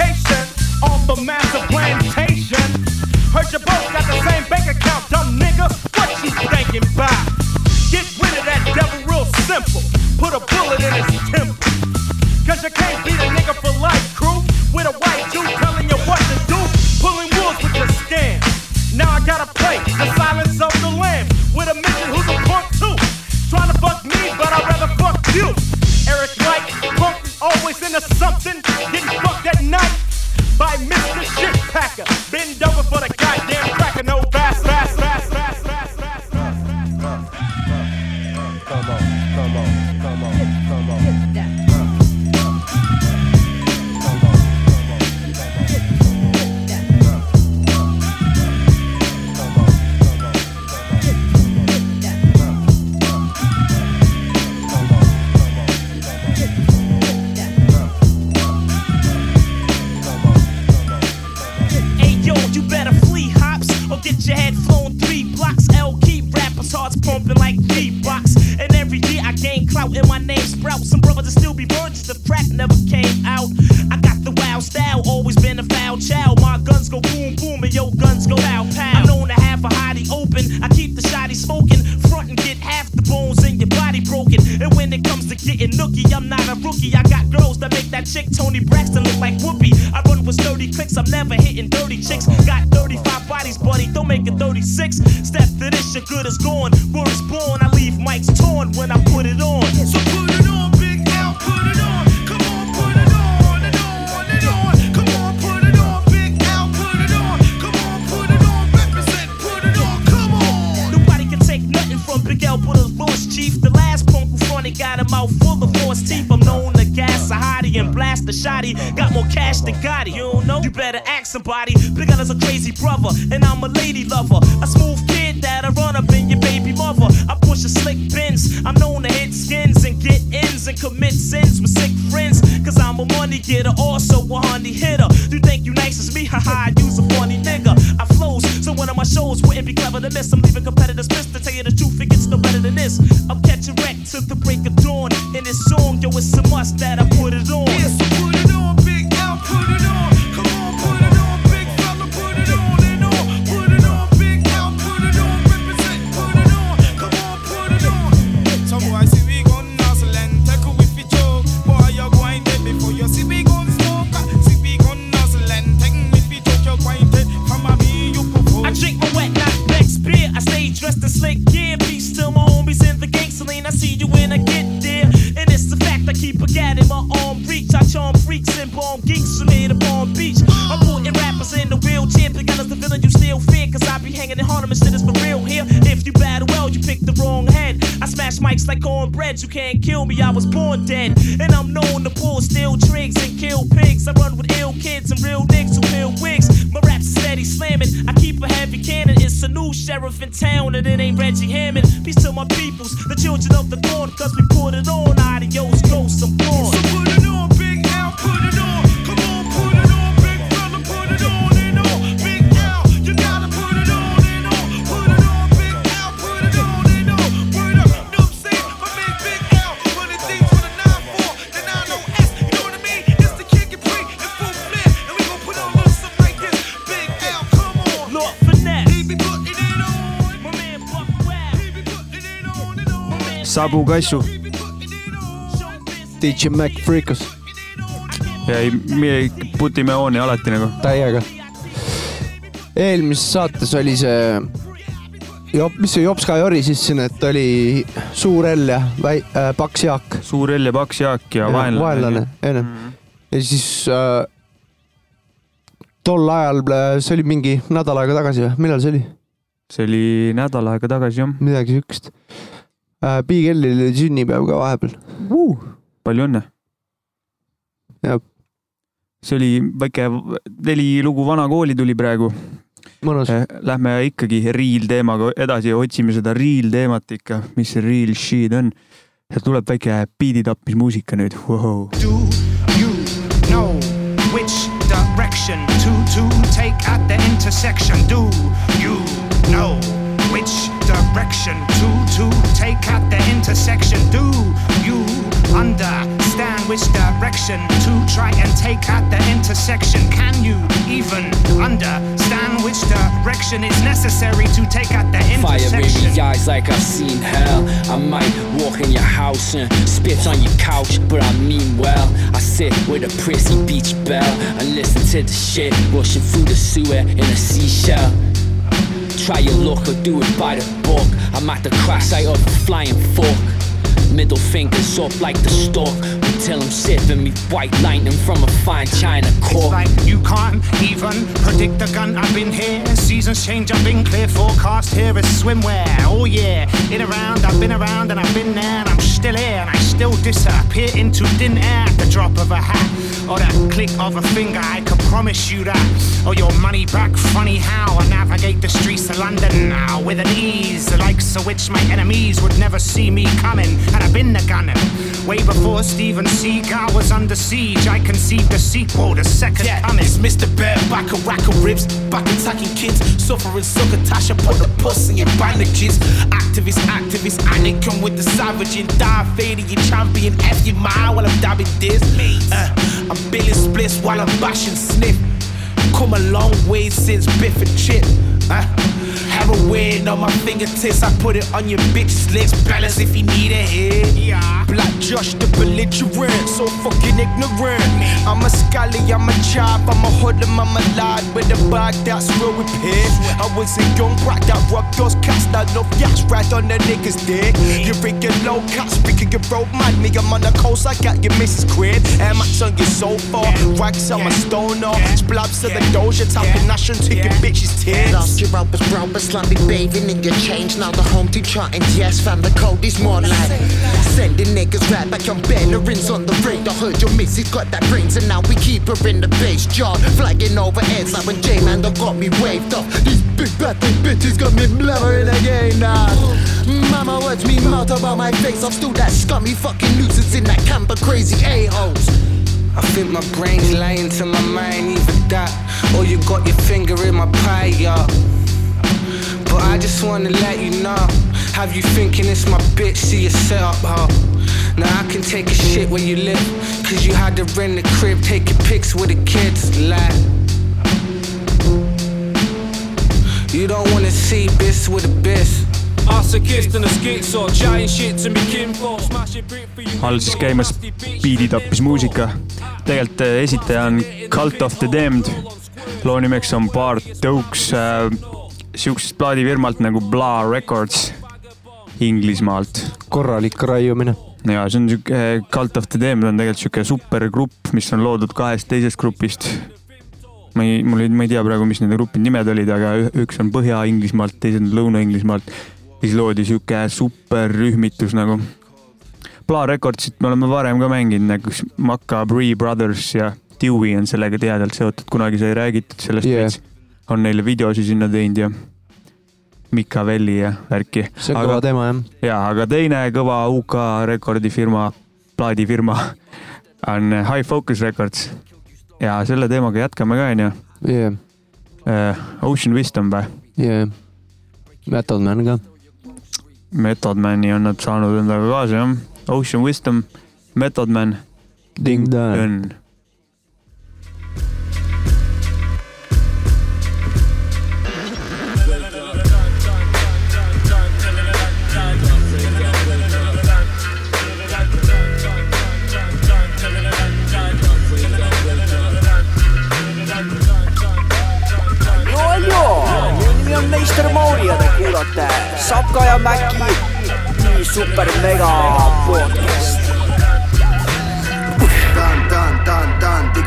Cause you can't beat a nigga for life, crew. With a white dude telling you what to do. Pulling wolves with your scam. Now I gotta play the silence of the lamb. With a midget who's a punk too. Trying to fuck me, but I'd rather fuck you. Eric Wright, punk, always into something. Getting fucked at night by Mr. Shit Packer. Bend over for the born dead. On. Sabu Kassu DJ Mac Freekas, ja ei, me putime ooni alati nagu. täiega. eelmises saates oli see, mis see Jops Kajori siis siin, et oli suur L ja väi- äh,, paks Jaak. suur L ja paks Jaak ja vaenlane. vaenlane, onju. ja siis äh, tol ajal, see oli mingi nädal aega tagasi või, millal see oli? see oli nädal aega tagasi jah midagi siukest äh,. Big L-il oli sünnipäev ka vahepeal uh,. palju õnne. jah, see oli väike neli lugu Vana kooli tuli praegu. mõnus. Lähme ikkagi real teemaga edasi ja otsime seda real teemat ikka, mis see real shit on. ja tuleb väike biiditapmismuusika nüüd wow.. Do you know which direction to to take at the intersection? Do you know which direction to to take at the intersection? Do you understand which direction to try and take at the intersection? Can you even understand which direction is necessary to take at the Fire in intersection? your eyes like I've seen hell. I might walk in your house and spit on your couch, but I mean well. I sit with a prissy beach bell and listen to the shit rushing through the sewer in a seashell. Try your luck or do it by the book. I'm at the crash site of a flying fork. Middle fingers up like the stalk until I'm sipping me white lightning from a fine china It's cork. like you can't even predict the gun. I've been here. Seasons change. I've been clear. Forecast here is swimwear. Oh yeah, in around. I've been around and I've been there. And I'm still here and I still disappear into thin air at the drop of a hat or that click of a finger. I can promise you that. Or your money back. Funny how I navigate the streets of London now with an ease, the likes of which my enemies would never see me coming. And I've been the gunner way before Steven Seagal was under siege. I conceived a sequel, the second Yeah, coming. it's Mr. Bear, back a rack of ribs, back attacking kids, suffering succotash, put the pussy in bandages. Activist, activist, Anakin with the savage and die fading your champion. F your mind while I'm dabbing this. Uh, I'm billing splits while I'm bashing sniff. Come a long way since Biff and Chip. Uh, heroin on my fingertips, I put it on your bitch's lips. Balance if you need a hit. Yeah. Black Josh the belligerent, so fucking ignorant. I'm a scally, I'm a chop, I'm a hoodlum, I'm a lad with a bag that's real repaired. I was a young brat that rocked those cats that love yachts right on the niggas dick. You're freaking low cat, speaking your road mad me, I'm on the coast, I got your missus crib. Air Max on your sofa, rags on my stoner, splabs to the doja, tapping and taking bitches tears. Lost your ropers, ropers, slummy bathing in your change. Now the home to team and yes, fam, the code is more like sending niggas right back on bellerins on the radar. Heard your missus got that brains, and now we keep her in the base jar, flagging over heads like when J Man done got me waved off. These big bad bitches got me blabbering again now. Mama words me mouth about my face. I'm still that scummy fucking nuisance in that camper crazy a-holes. I think my brain's lying to my mind, either that or you got your finger in my pie, yeah. But I just wanna let you know Have you thinking it's my bitch? See you set up, huh? Now I can take a shit where you live. Cause you had to rent the crib, taking pics with the kids. Lie. You don't wanna see bis with a bis. Assekisten ja skitso, giant shit see me kinfolk, smash it brick for you. all siis käimas biiditappis muusika. tegelikult äh, esitaja on Cult of the Damned. loo nimeks on Bart Oaks äh, siuksest plaadifirmalt nagu Blah Records Inglismaalt. korralik raiumine. ja see on siuke, Cult of the Damned on tegelikult siuke supergrupp, mis on loodud kahest teisest grupist. ma ei, mul ei, ma ei tea praegu, mis nende gruppide nimed olid, aga üks on Põhja-Inglismaalt, teised on Lõuna-Inglismaalt. siis loodi siuke superrühmitus nagu. Blah Recordsit me oleme varem ka mänginud, nagu Macabre Brothers ja Dewey on sellega tihedalt seotud, kunagi sai räägitud sellest Yeah. veits. On neile videosi sinna teinud ja Mikavelli ja värki. see on kõva teema jah. ja, aga teine kõva UK rekordifirma, plaadifirma on High Focus Records. ja selle teemaga jätkame ka, onju. Yeah. Ocean Wisdom või? Yeah. Method Man ka. Method Mani on nad saanud endaga kaasa jah. Ocean Wisdom, Method Man. Ding Dong. Meister Mauri ja te kuulate Sapka ja Mäki nii super mega podcast.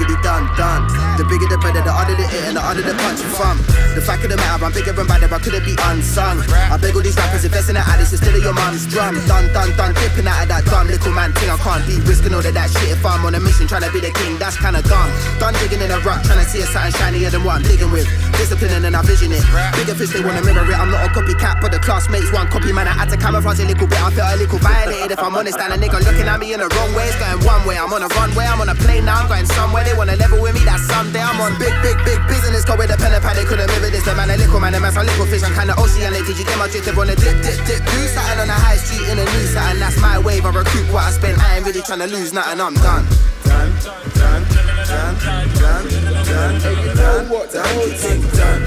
The bigger the better, the harder the hit and the harder the punch from. The fact of the matter, I'm bigger and badder, I couldn't be unsung. I beg all these rappers, invest in the Alice instead of your mum's drum. Done, done, done, dipping out of that dumb little man thing. I can't be risking all of that shit if I'm on a mission trying to be the king. That's kinda dumb. Done digging in a rock, trying to see a something shinier than what I'm digging with. Discipline and I vision it. Bigger fish, they wanna mirror it. I'm not a copycat, but the classmates want copy, man. I had to camouflage a little bit. I felt a little violated if I'm honest. And a nigga looking at me in the wrong way. It's going one way. I'm on a runway, I'm on a plane now. I'm going somewhere. They wanna level with me. That someday I'm on big, big, big business. Go with a pen and pad. They couldn't mirror this. The man, a little man, a man, some little fish. I'm kinda oceanic. Did you get my drift? They wanna dip, dip, dip. Do something on the high street in a new something. That's my wave. I recoup what I spent. I ain't really trying to lose nothing. I'm done. Done, done, done, done, done. Hey, you know what? The whole thing done.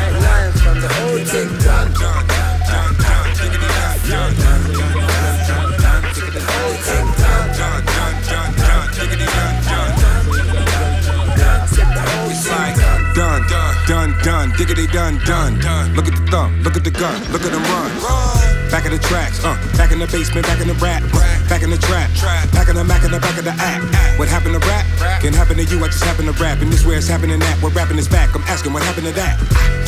Ain't lying from the whole thing done. It's done, done, diggity done, done. Look at the thumb, look at the gun, look at them run. Back of the tracks, uh, back in the basement, back in the rap, back in the trap, back in the Mac in the back of the act. What happened to rap? Can happen to you, I just happen to rap. And this where it's happening at, what rapping is back. I'm asking what happened to that?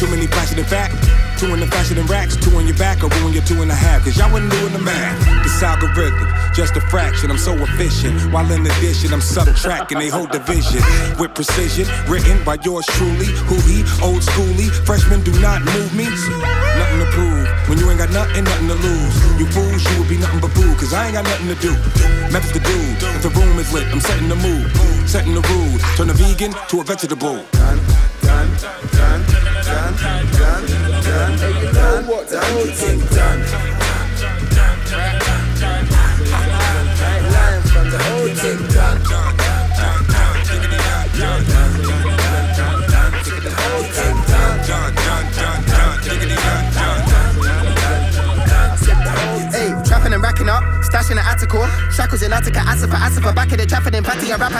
Too many flashes in fact, two in the fashion and racks, two on your back, or ruin your two and a half. Cause y'all wasn't doing the math. This algorithm, just a fraction, I'm so efficient. While in addition, I'm subtracting a whole division with precision, written by yours truly. Who he, old schooly, freshmen do not move me. Nothing to prove when you ain't got nothing, nothing to lose. You fools, you would be nothing but boo, cause I ain't got nothing to do. Memphis the dude, if the room is lit, I'm setting the mood, setting the rude. Turn a vegan to a vegetable. Done, done, done, done, done. What? The whole thing done. Ain't lying from the whole thing done. Racking up, stashing the Attica, oh. shackles in Attica, Asifa, Asifa, back in the traffic in Patty, a rap,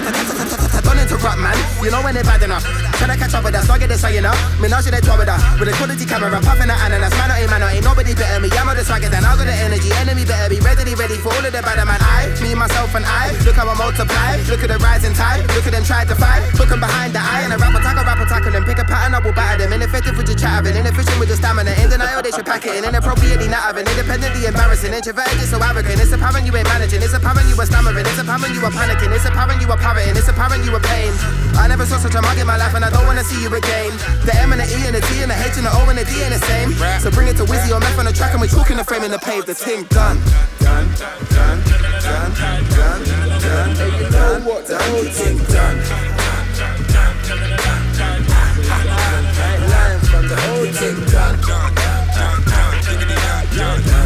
don't interrupt, man. You know when they're bad enough. Tryna catch up with us, so I get this, so you know. Menage they top with her, with a quality camera, puffing the ananas. Man, ain't man, ain't nobody better me. I'm on the swagger, then I got the energy. Enemy better be ready, ready for all of the bad man. I, me, myself, and I. Look how I multiply. Look at the rising tide. Look at them try to fight. Look 'em behind the eye. And a rapper tackle, rapper tackle them. Pick a pattern, I will batter them. Ineffective with your chattering. Inefficient with your stamina. In denial, they should pack it in. Inappropriately not having. Independently embarrassing. Introverted, so arrogant. It's apparent you ain't managing. It's apparent you were stammering. It's apparent you were panicking. It's apparent you were parroting. It's apparent you were pain. I never saw such a mug in my life, and I don't wanna see you again. The M and the E and the T and the H and the O and the D ain't the same. So bring it to Wizzy or Meth on the track, and we're talking the frame in the pave. The thing done. Done, done, done, done, done. Done. Thing done, done, done, done, diggity done, done, done,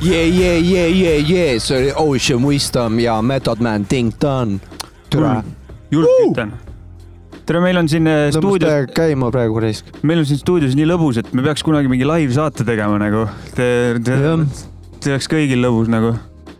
jee, jee, jee, jee, jee, see oli Ocean Wisdom ja Method Man Ding Done. türa. julgelt ütlen. tere, meil on siin äh, stuudios, käima praegu raisk. meil on siin stuudios nii lõbus, et me peaks kunagi mingi live-saate tegema nagu. See oleks kõigil lõbus nagu.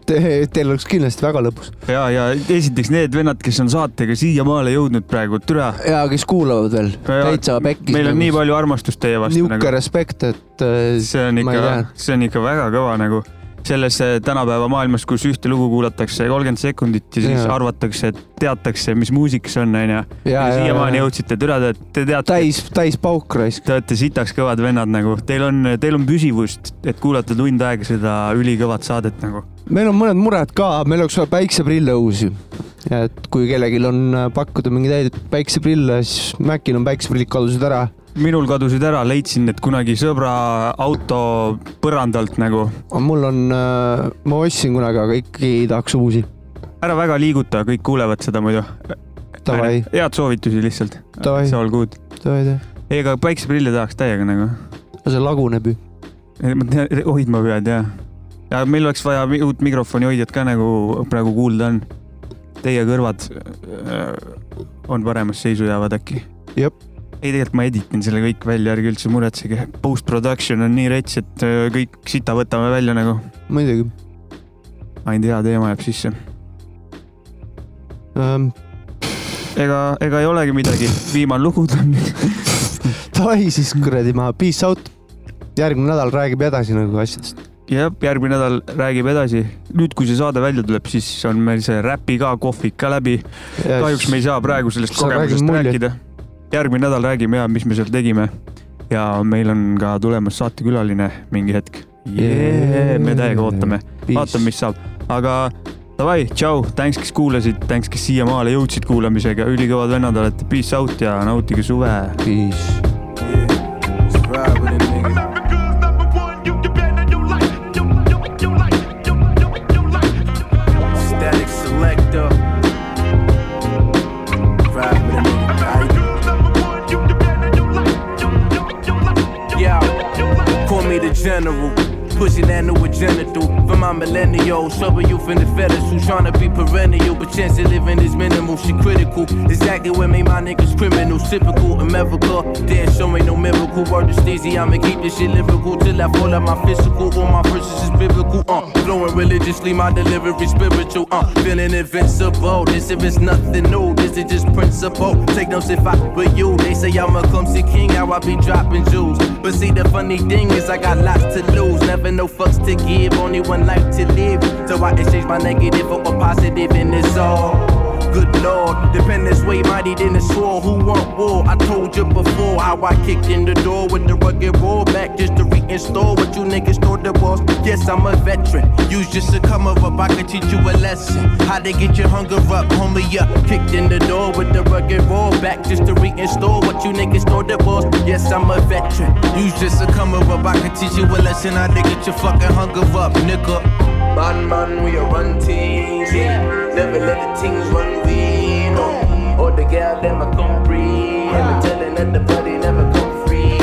Te, teil oleks kindlasti väga lõbus. ja, ja esiteks need vennad, kes on saatega siiamaale jõudnud praegu, türa. ja kes kuulavad veel, täitsa pekkis. meil on nii palju armastust teie vastu niisugune nagu. respekt, et see on ikka see on ikka väga kõva nagu selles äh, tänapäeva maailmas, kus ühte lugu kuulatakse kolmkümmend sekundit ja siis Jaa. arvatakse, et teatakse, mis muusika see on, onju. ja ja, siiamaani ja. jõudsite, türa, te, te teate. täis, täis pauk raisk. Te olete sitaks kõvad vennad nagu, teil on, teil on püsivust, et kuulata tund aega seda ülikõvat saadet nagu. meil on mõned mured ka, meil oleks vaja päikseprille uusi. et kui kellelgi on äh, pakkuda mingeid häid päikseprille, siis Mäkil on päikseprillid kadusid ära. Minul kadusid ära, leidsin need kunagi sõbra auto põrandalt nagu. mul on, ma ostsin kunagi, aga ikkagi tahaks uusi. ära väga liiguta, kõik kuulevad seda muidu. Davai. head soovitusi lihtsalt. See all good. Ei, aga päikseprille tahaks täiega nagu. see laguneb ju. hoidma pead ja. ja meil oleks vaja uut mikrofoni hoidjat ka nagu praegu kuulda on. Teie kõrvad äh, on paremas seisu jäävad äkki. jep. ei, tegelikult ma editin selle kõik välja, ärge üldse muretsege. Post-production on nii rets, et äh, kõik sita võtame välja nagu. muidugi ainult hea teema jääb sisse. ähm,. ega, ega ei olegi midagi, viimane lugu tuleb. Davai siis kuradi ma, peace out. järgmine nädal räägib edasi nagu asjadest. jah, järgmine nädal räägib edasi. nüüd, kui see saade välja tuleb, siis on meil see räpi ka, kohvik ka läbi. Kahjuks me ei saa praegu sellest kogemusest rääkida. Järgmine nädal räägime ja mis me seal tegime. ja meil on ka tulemas saatekülaline mingi hetk. me täiega ootame, vaatame, mis saab, aga davai, tšau, thanks, kes kuulasid, thanks, kes siiamaale jõudsid kuulamisega, ülikõvad vennad olete, peace out ja nautige suve. Peace. Millennials. Trouble you from the fetters who tryna be perennial, but chance of living is minimal. She critical. Exactly what made my niggas criminals. Typical America. Damn, show me no miracle. Word to Steezy, I'ma keep this shit lyrical till I fall out my physical. All my verses is biblical. Uh, flowing religiously, my delivery spiritual. Uh, feeling invincible. This if it's nothing new, this is just principle. Take notes if I were you. They say I'm a clumsy king, how I be dropping jewels. But see, the funny thing is, I got lots to lose. Never no fucks to give, only one life to live. So I exchange my negative for a positive, and it's all. Good lord, dependence way mighty than the sword. Who want war? I told you before how I kicked in the door with the rugged roll back just to reinstall what you niggas thought the was. Yes, I'm a veteran. Use just to come up, I can teach you a lesson. How to get your hunger up, homie up. Kicked in the door with the rugged roll back just to reinstall what you niggas thought the was. Yes, I'm a veteran. Use just to come up, I can teach you a lesson. How to get your fucking hunger up, nigga. Man, man, we a run teams. Yeah. Never let the things run we no. Or the girl them a come free. And me telling that the body never come free.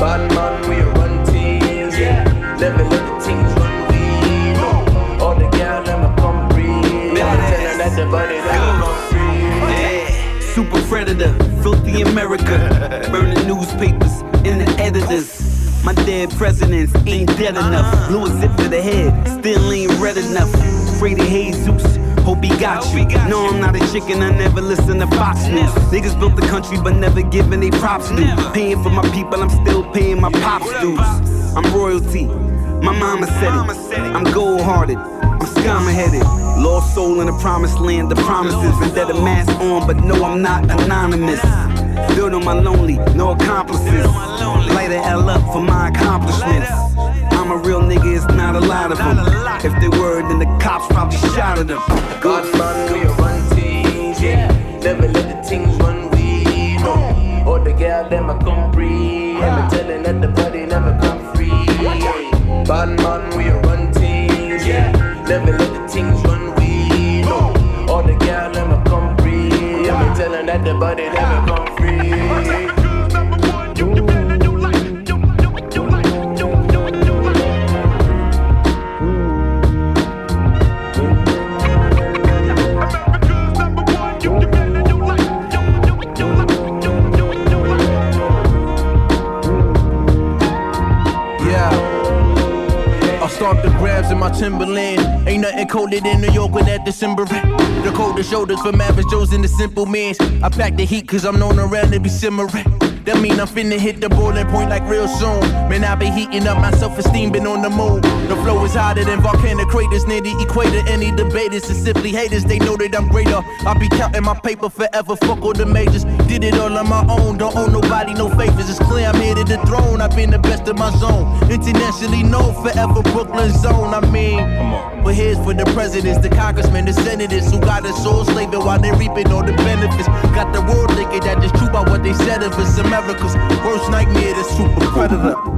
Bad man, we a run teams. Yeah. Never let the things run we no. Or the girl them a come free. And me telling that the body never come free. Yeah. Super predator, filthy America. Burning newspapers and the editors. My dead presidents ain't dead enough. Blew a zip to the head, still ain't red enough. Afraid of Jesus, hope he got you. No, I'm not a chicken, I never listen to Fox News. Niggas built the country but never given they props due. Paying for my people, I'm still paying my pops dues. I'm royalty, my mama said it. I'm gold hearted, I'm scum headed. Lost soul in the promised land, the promises. Vendetta mask on, but no, I'm not anonymous. Built on my lonely, no accomplices. Light a L up for my accomplishments. I'm a real nigga, it's not a lot of them. If they were, then the cops probably shot at them. God man, we run teams. Yeah. Never let the things run we no. Or the girl them a come free. And me telling that the body never come free. Bad man, Timberland. Ain't nothing colder than New York with that December. The coldest shoulders for Mavis Joes and the simple mans. I pack the heat cause I'm known around to be simmering. That mean I'm finna hit the boiling point like real soon. Man, I be heating up my self-esteem, been on the move. The flow is hotter than volcanic craters near the equator. Any debaters is simply haters, they know that I'm greater. I be counting my paper forever, fuck all the majors. Did it all on my own, don't owe nobody no favors. It's clear I'm here to the throne, I've been the best of my zone. Internationally known, forever Brooklyn zone. I mean, but here's for the presidents, the congressmen, the senators who got us soul slaving while they reaping all the benefits. Got the world thinking that it's true about what they said of us. America's worst nightmare, the super predator.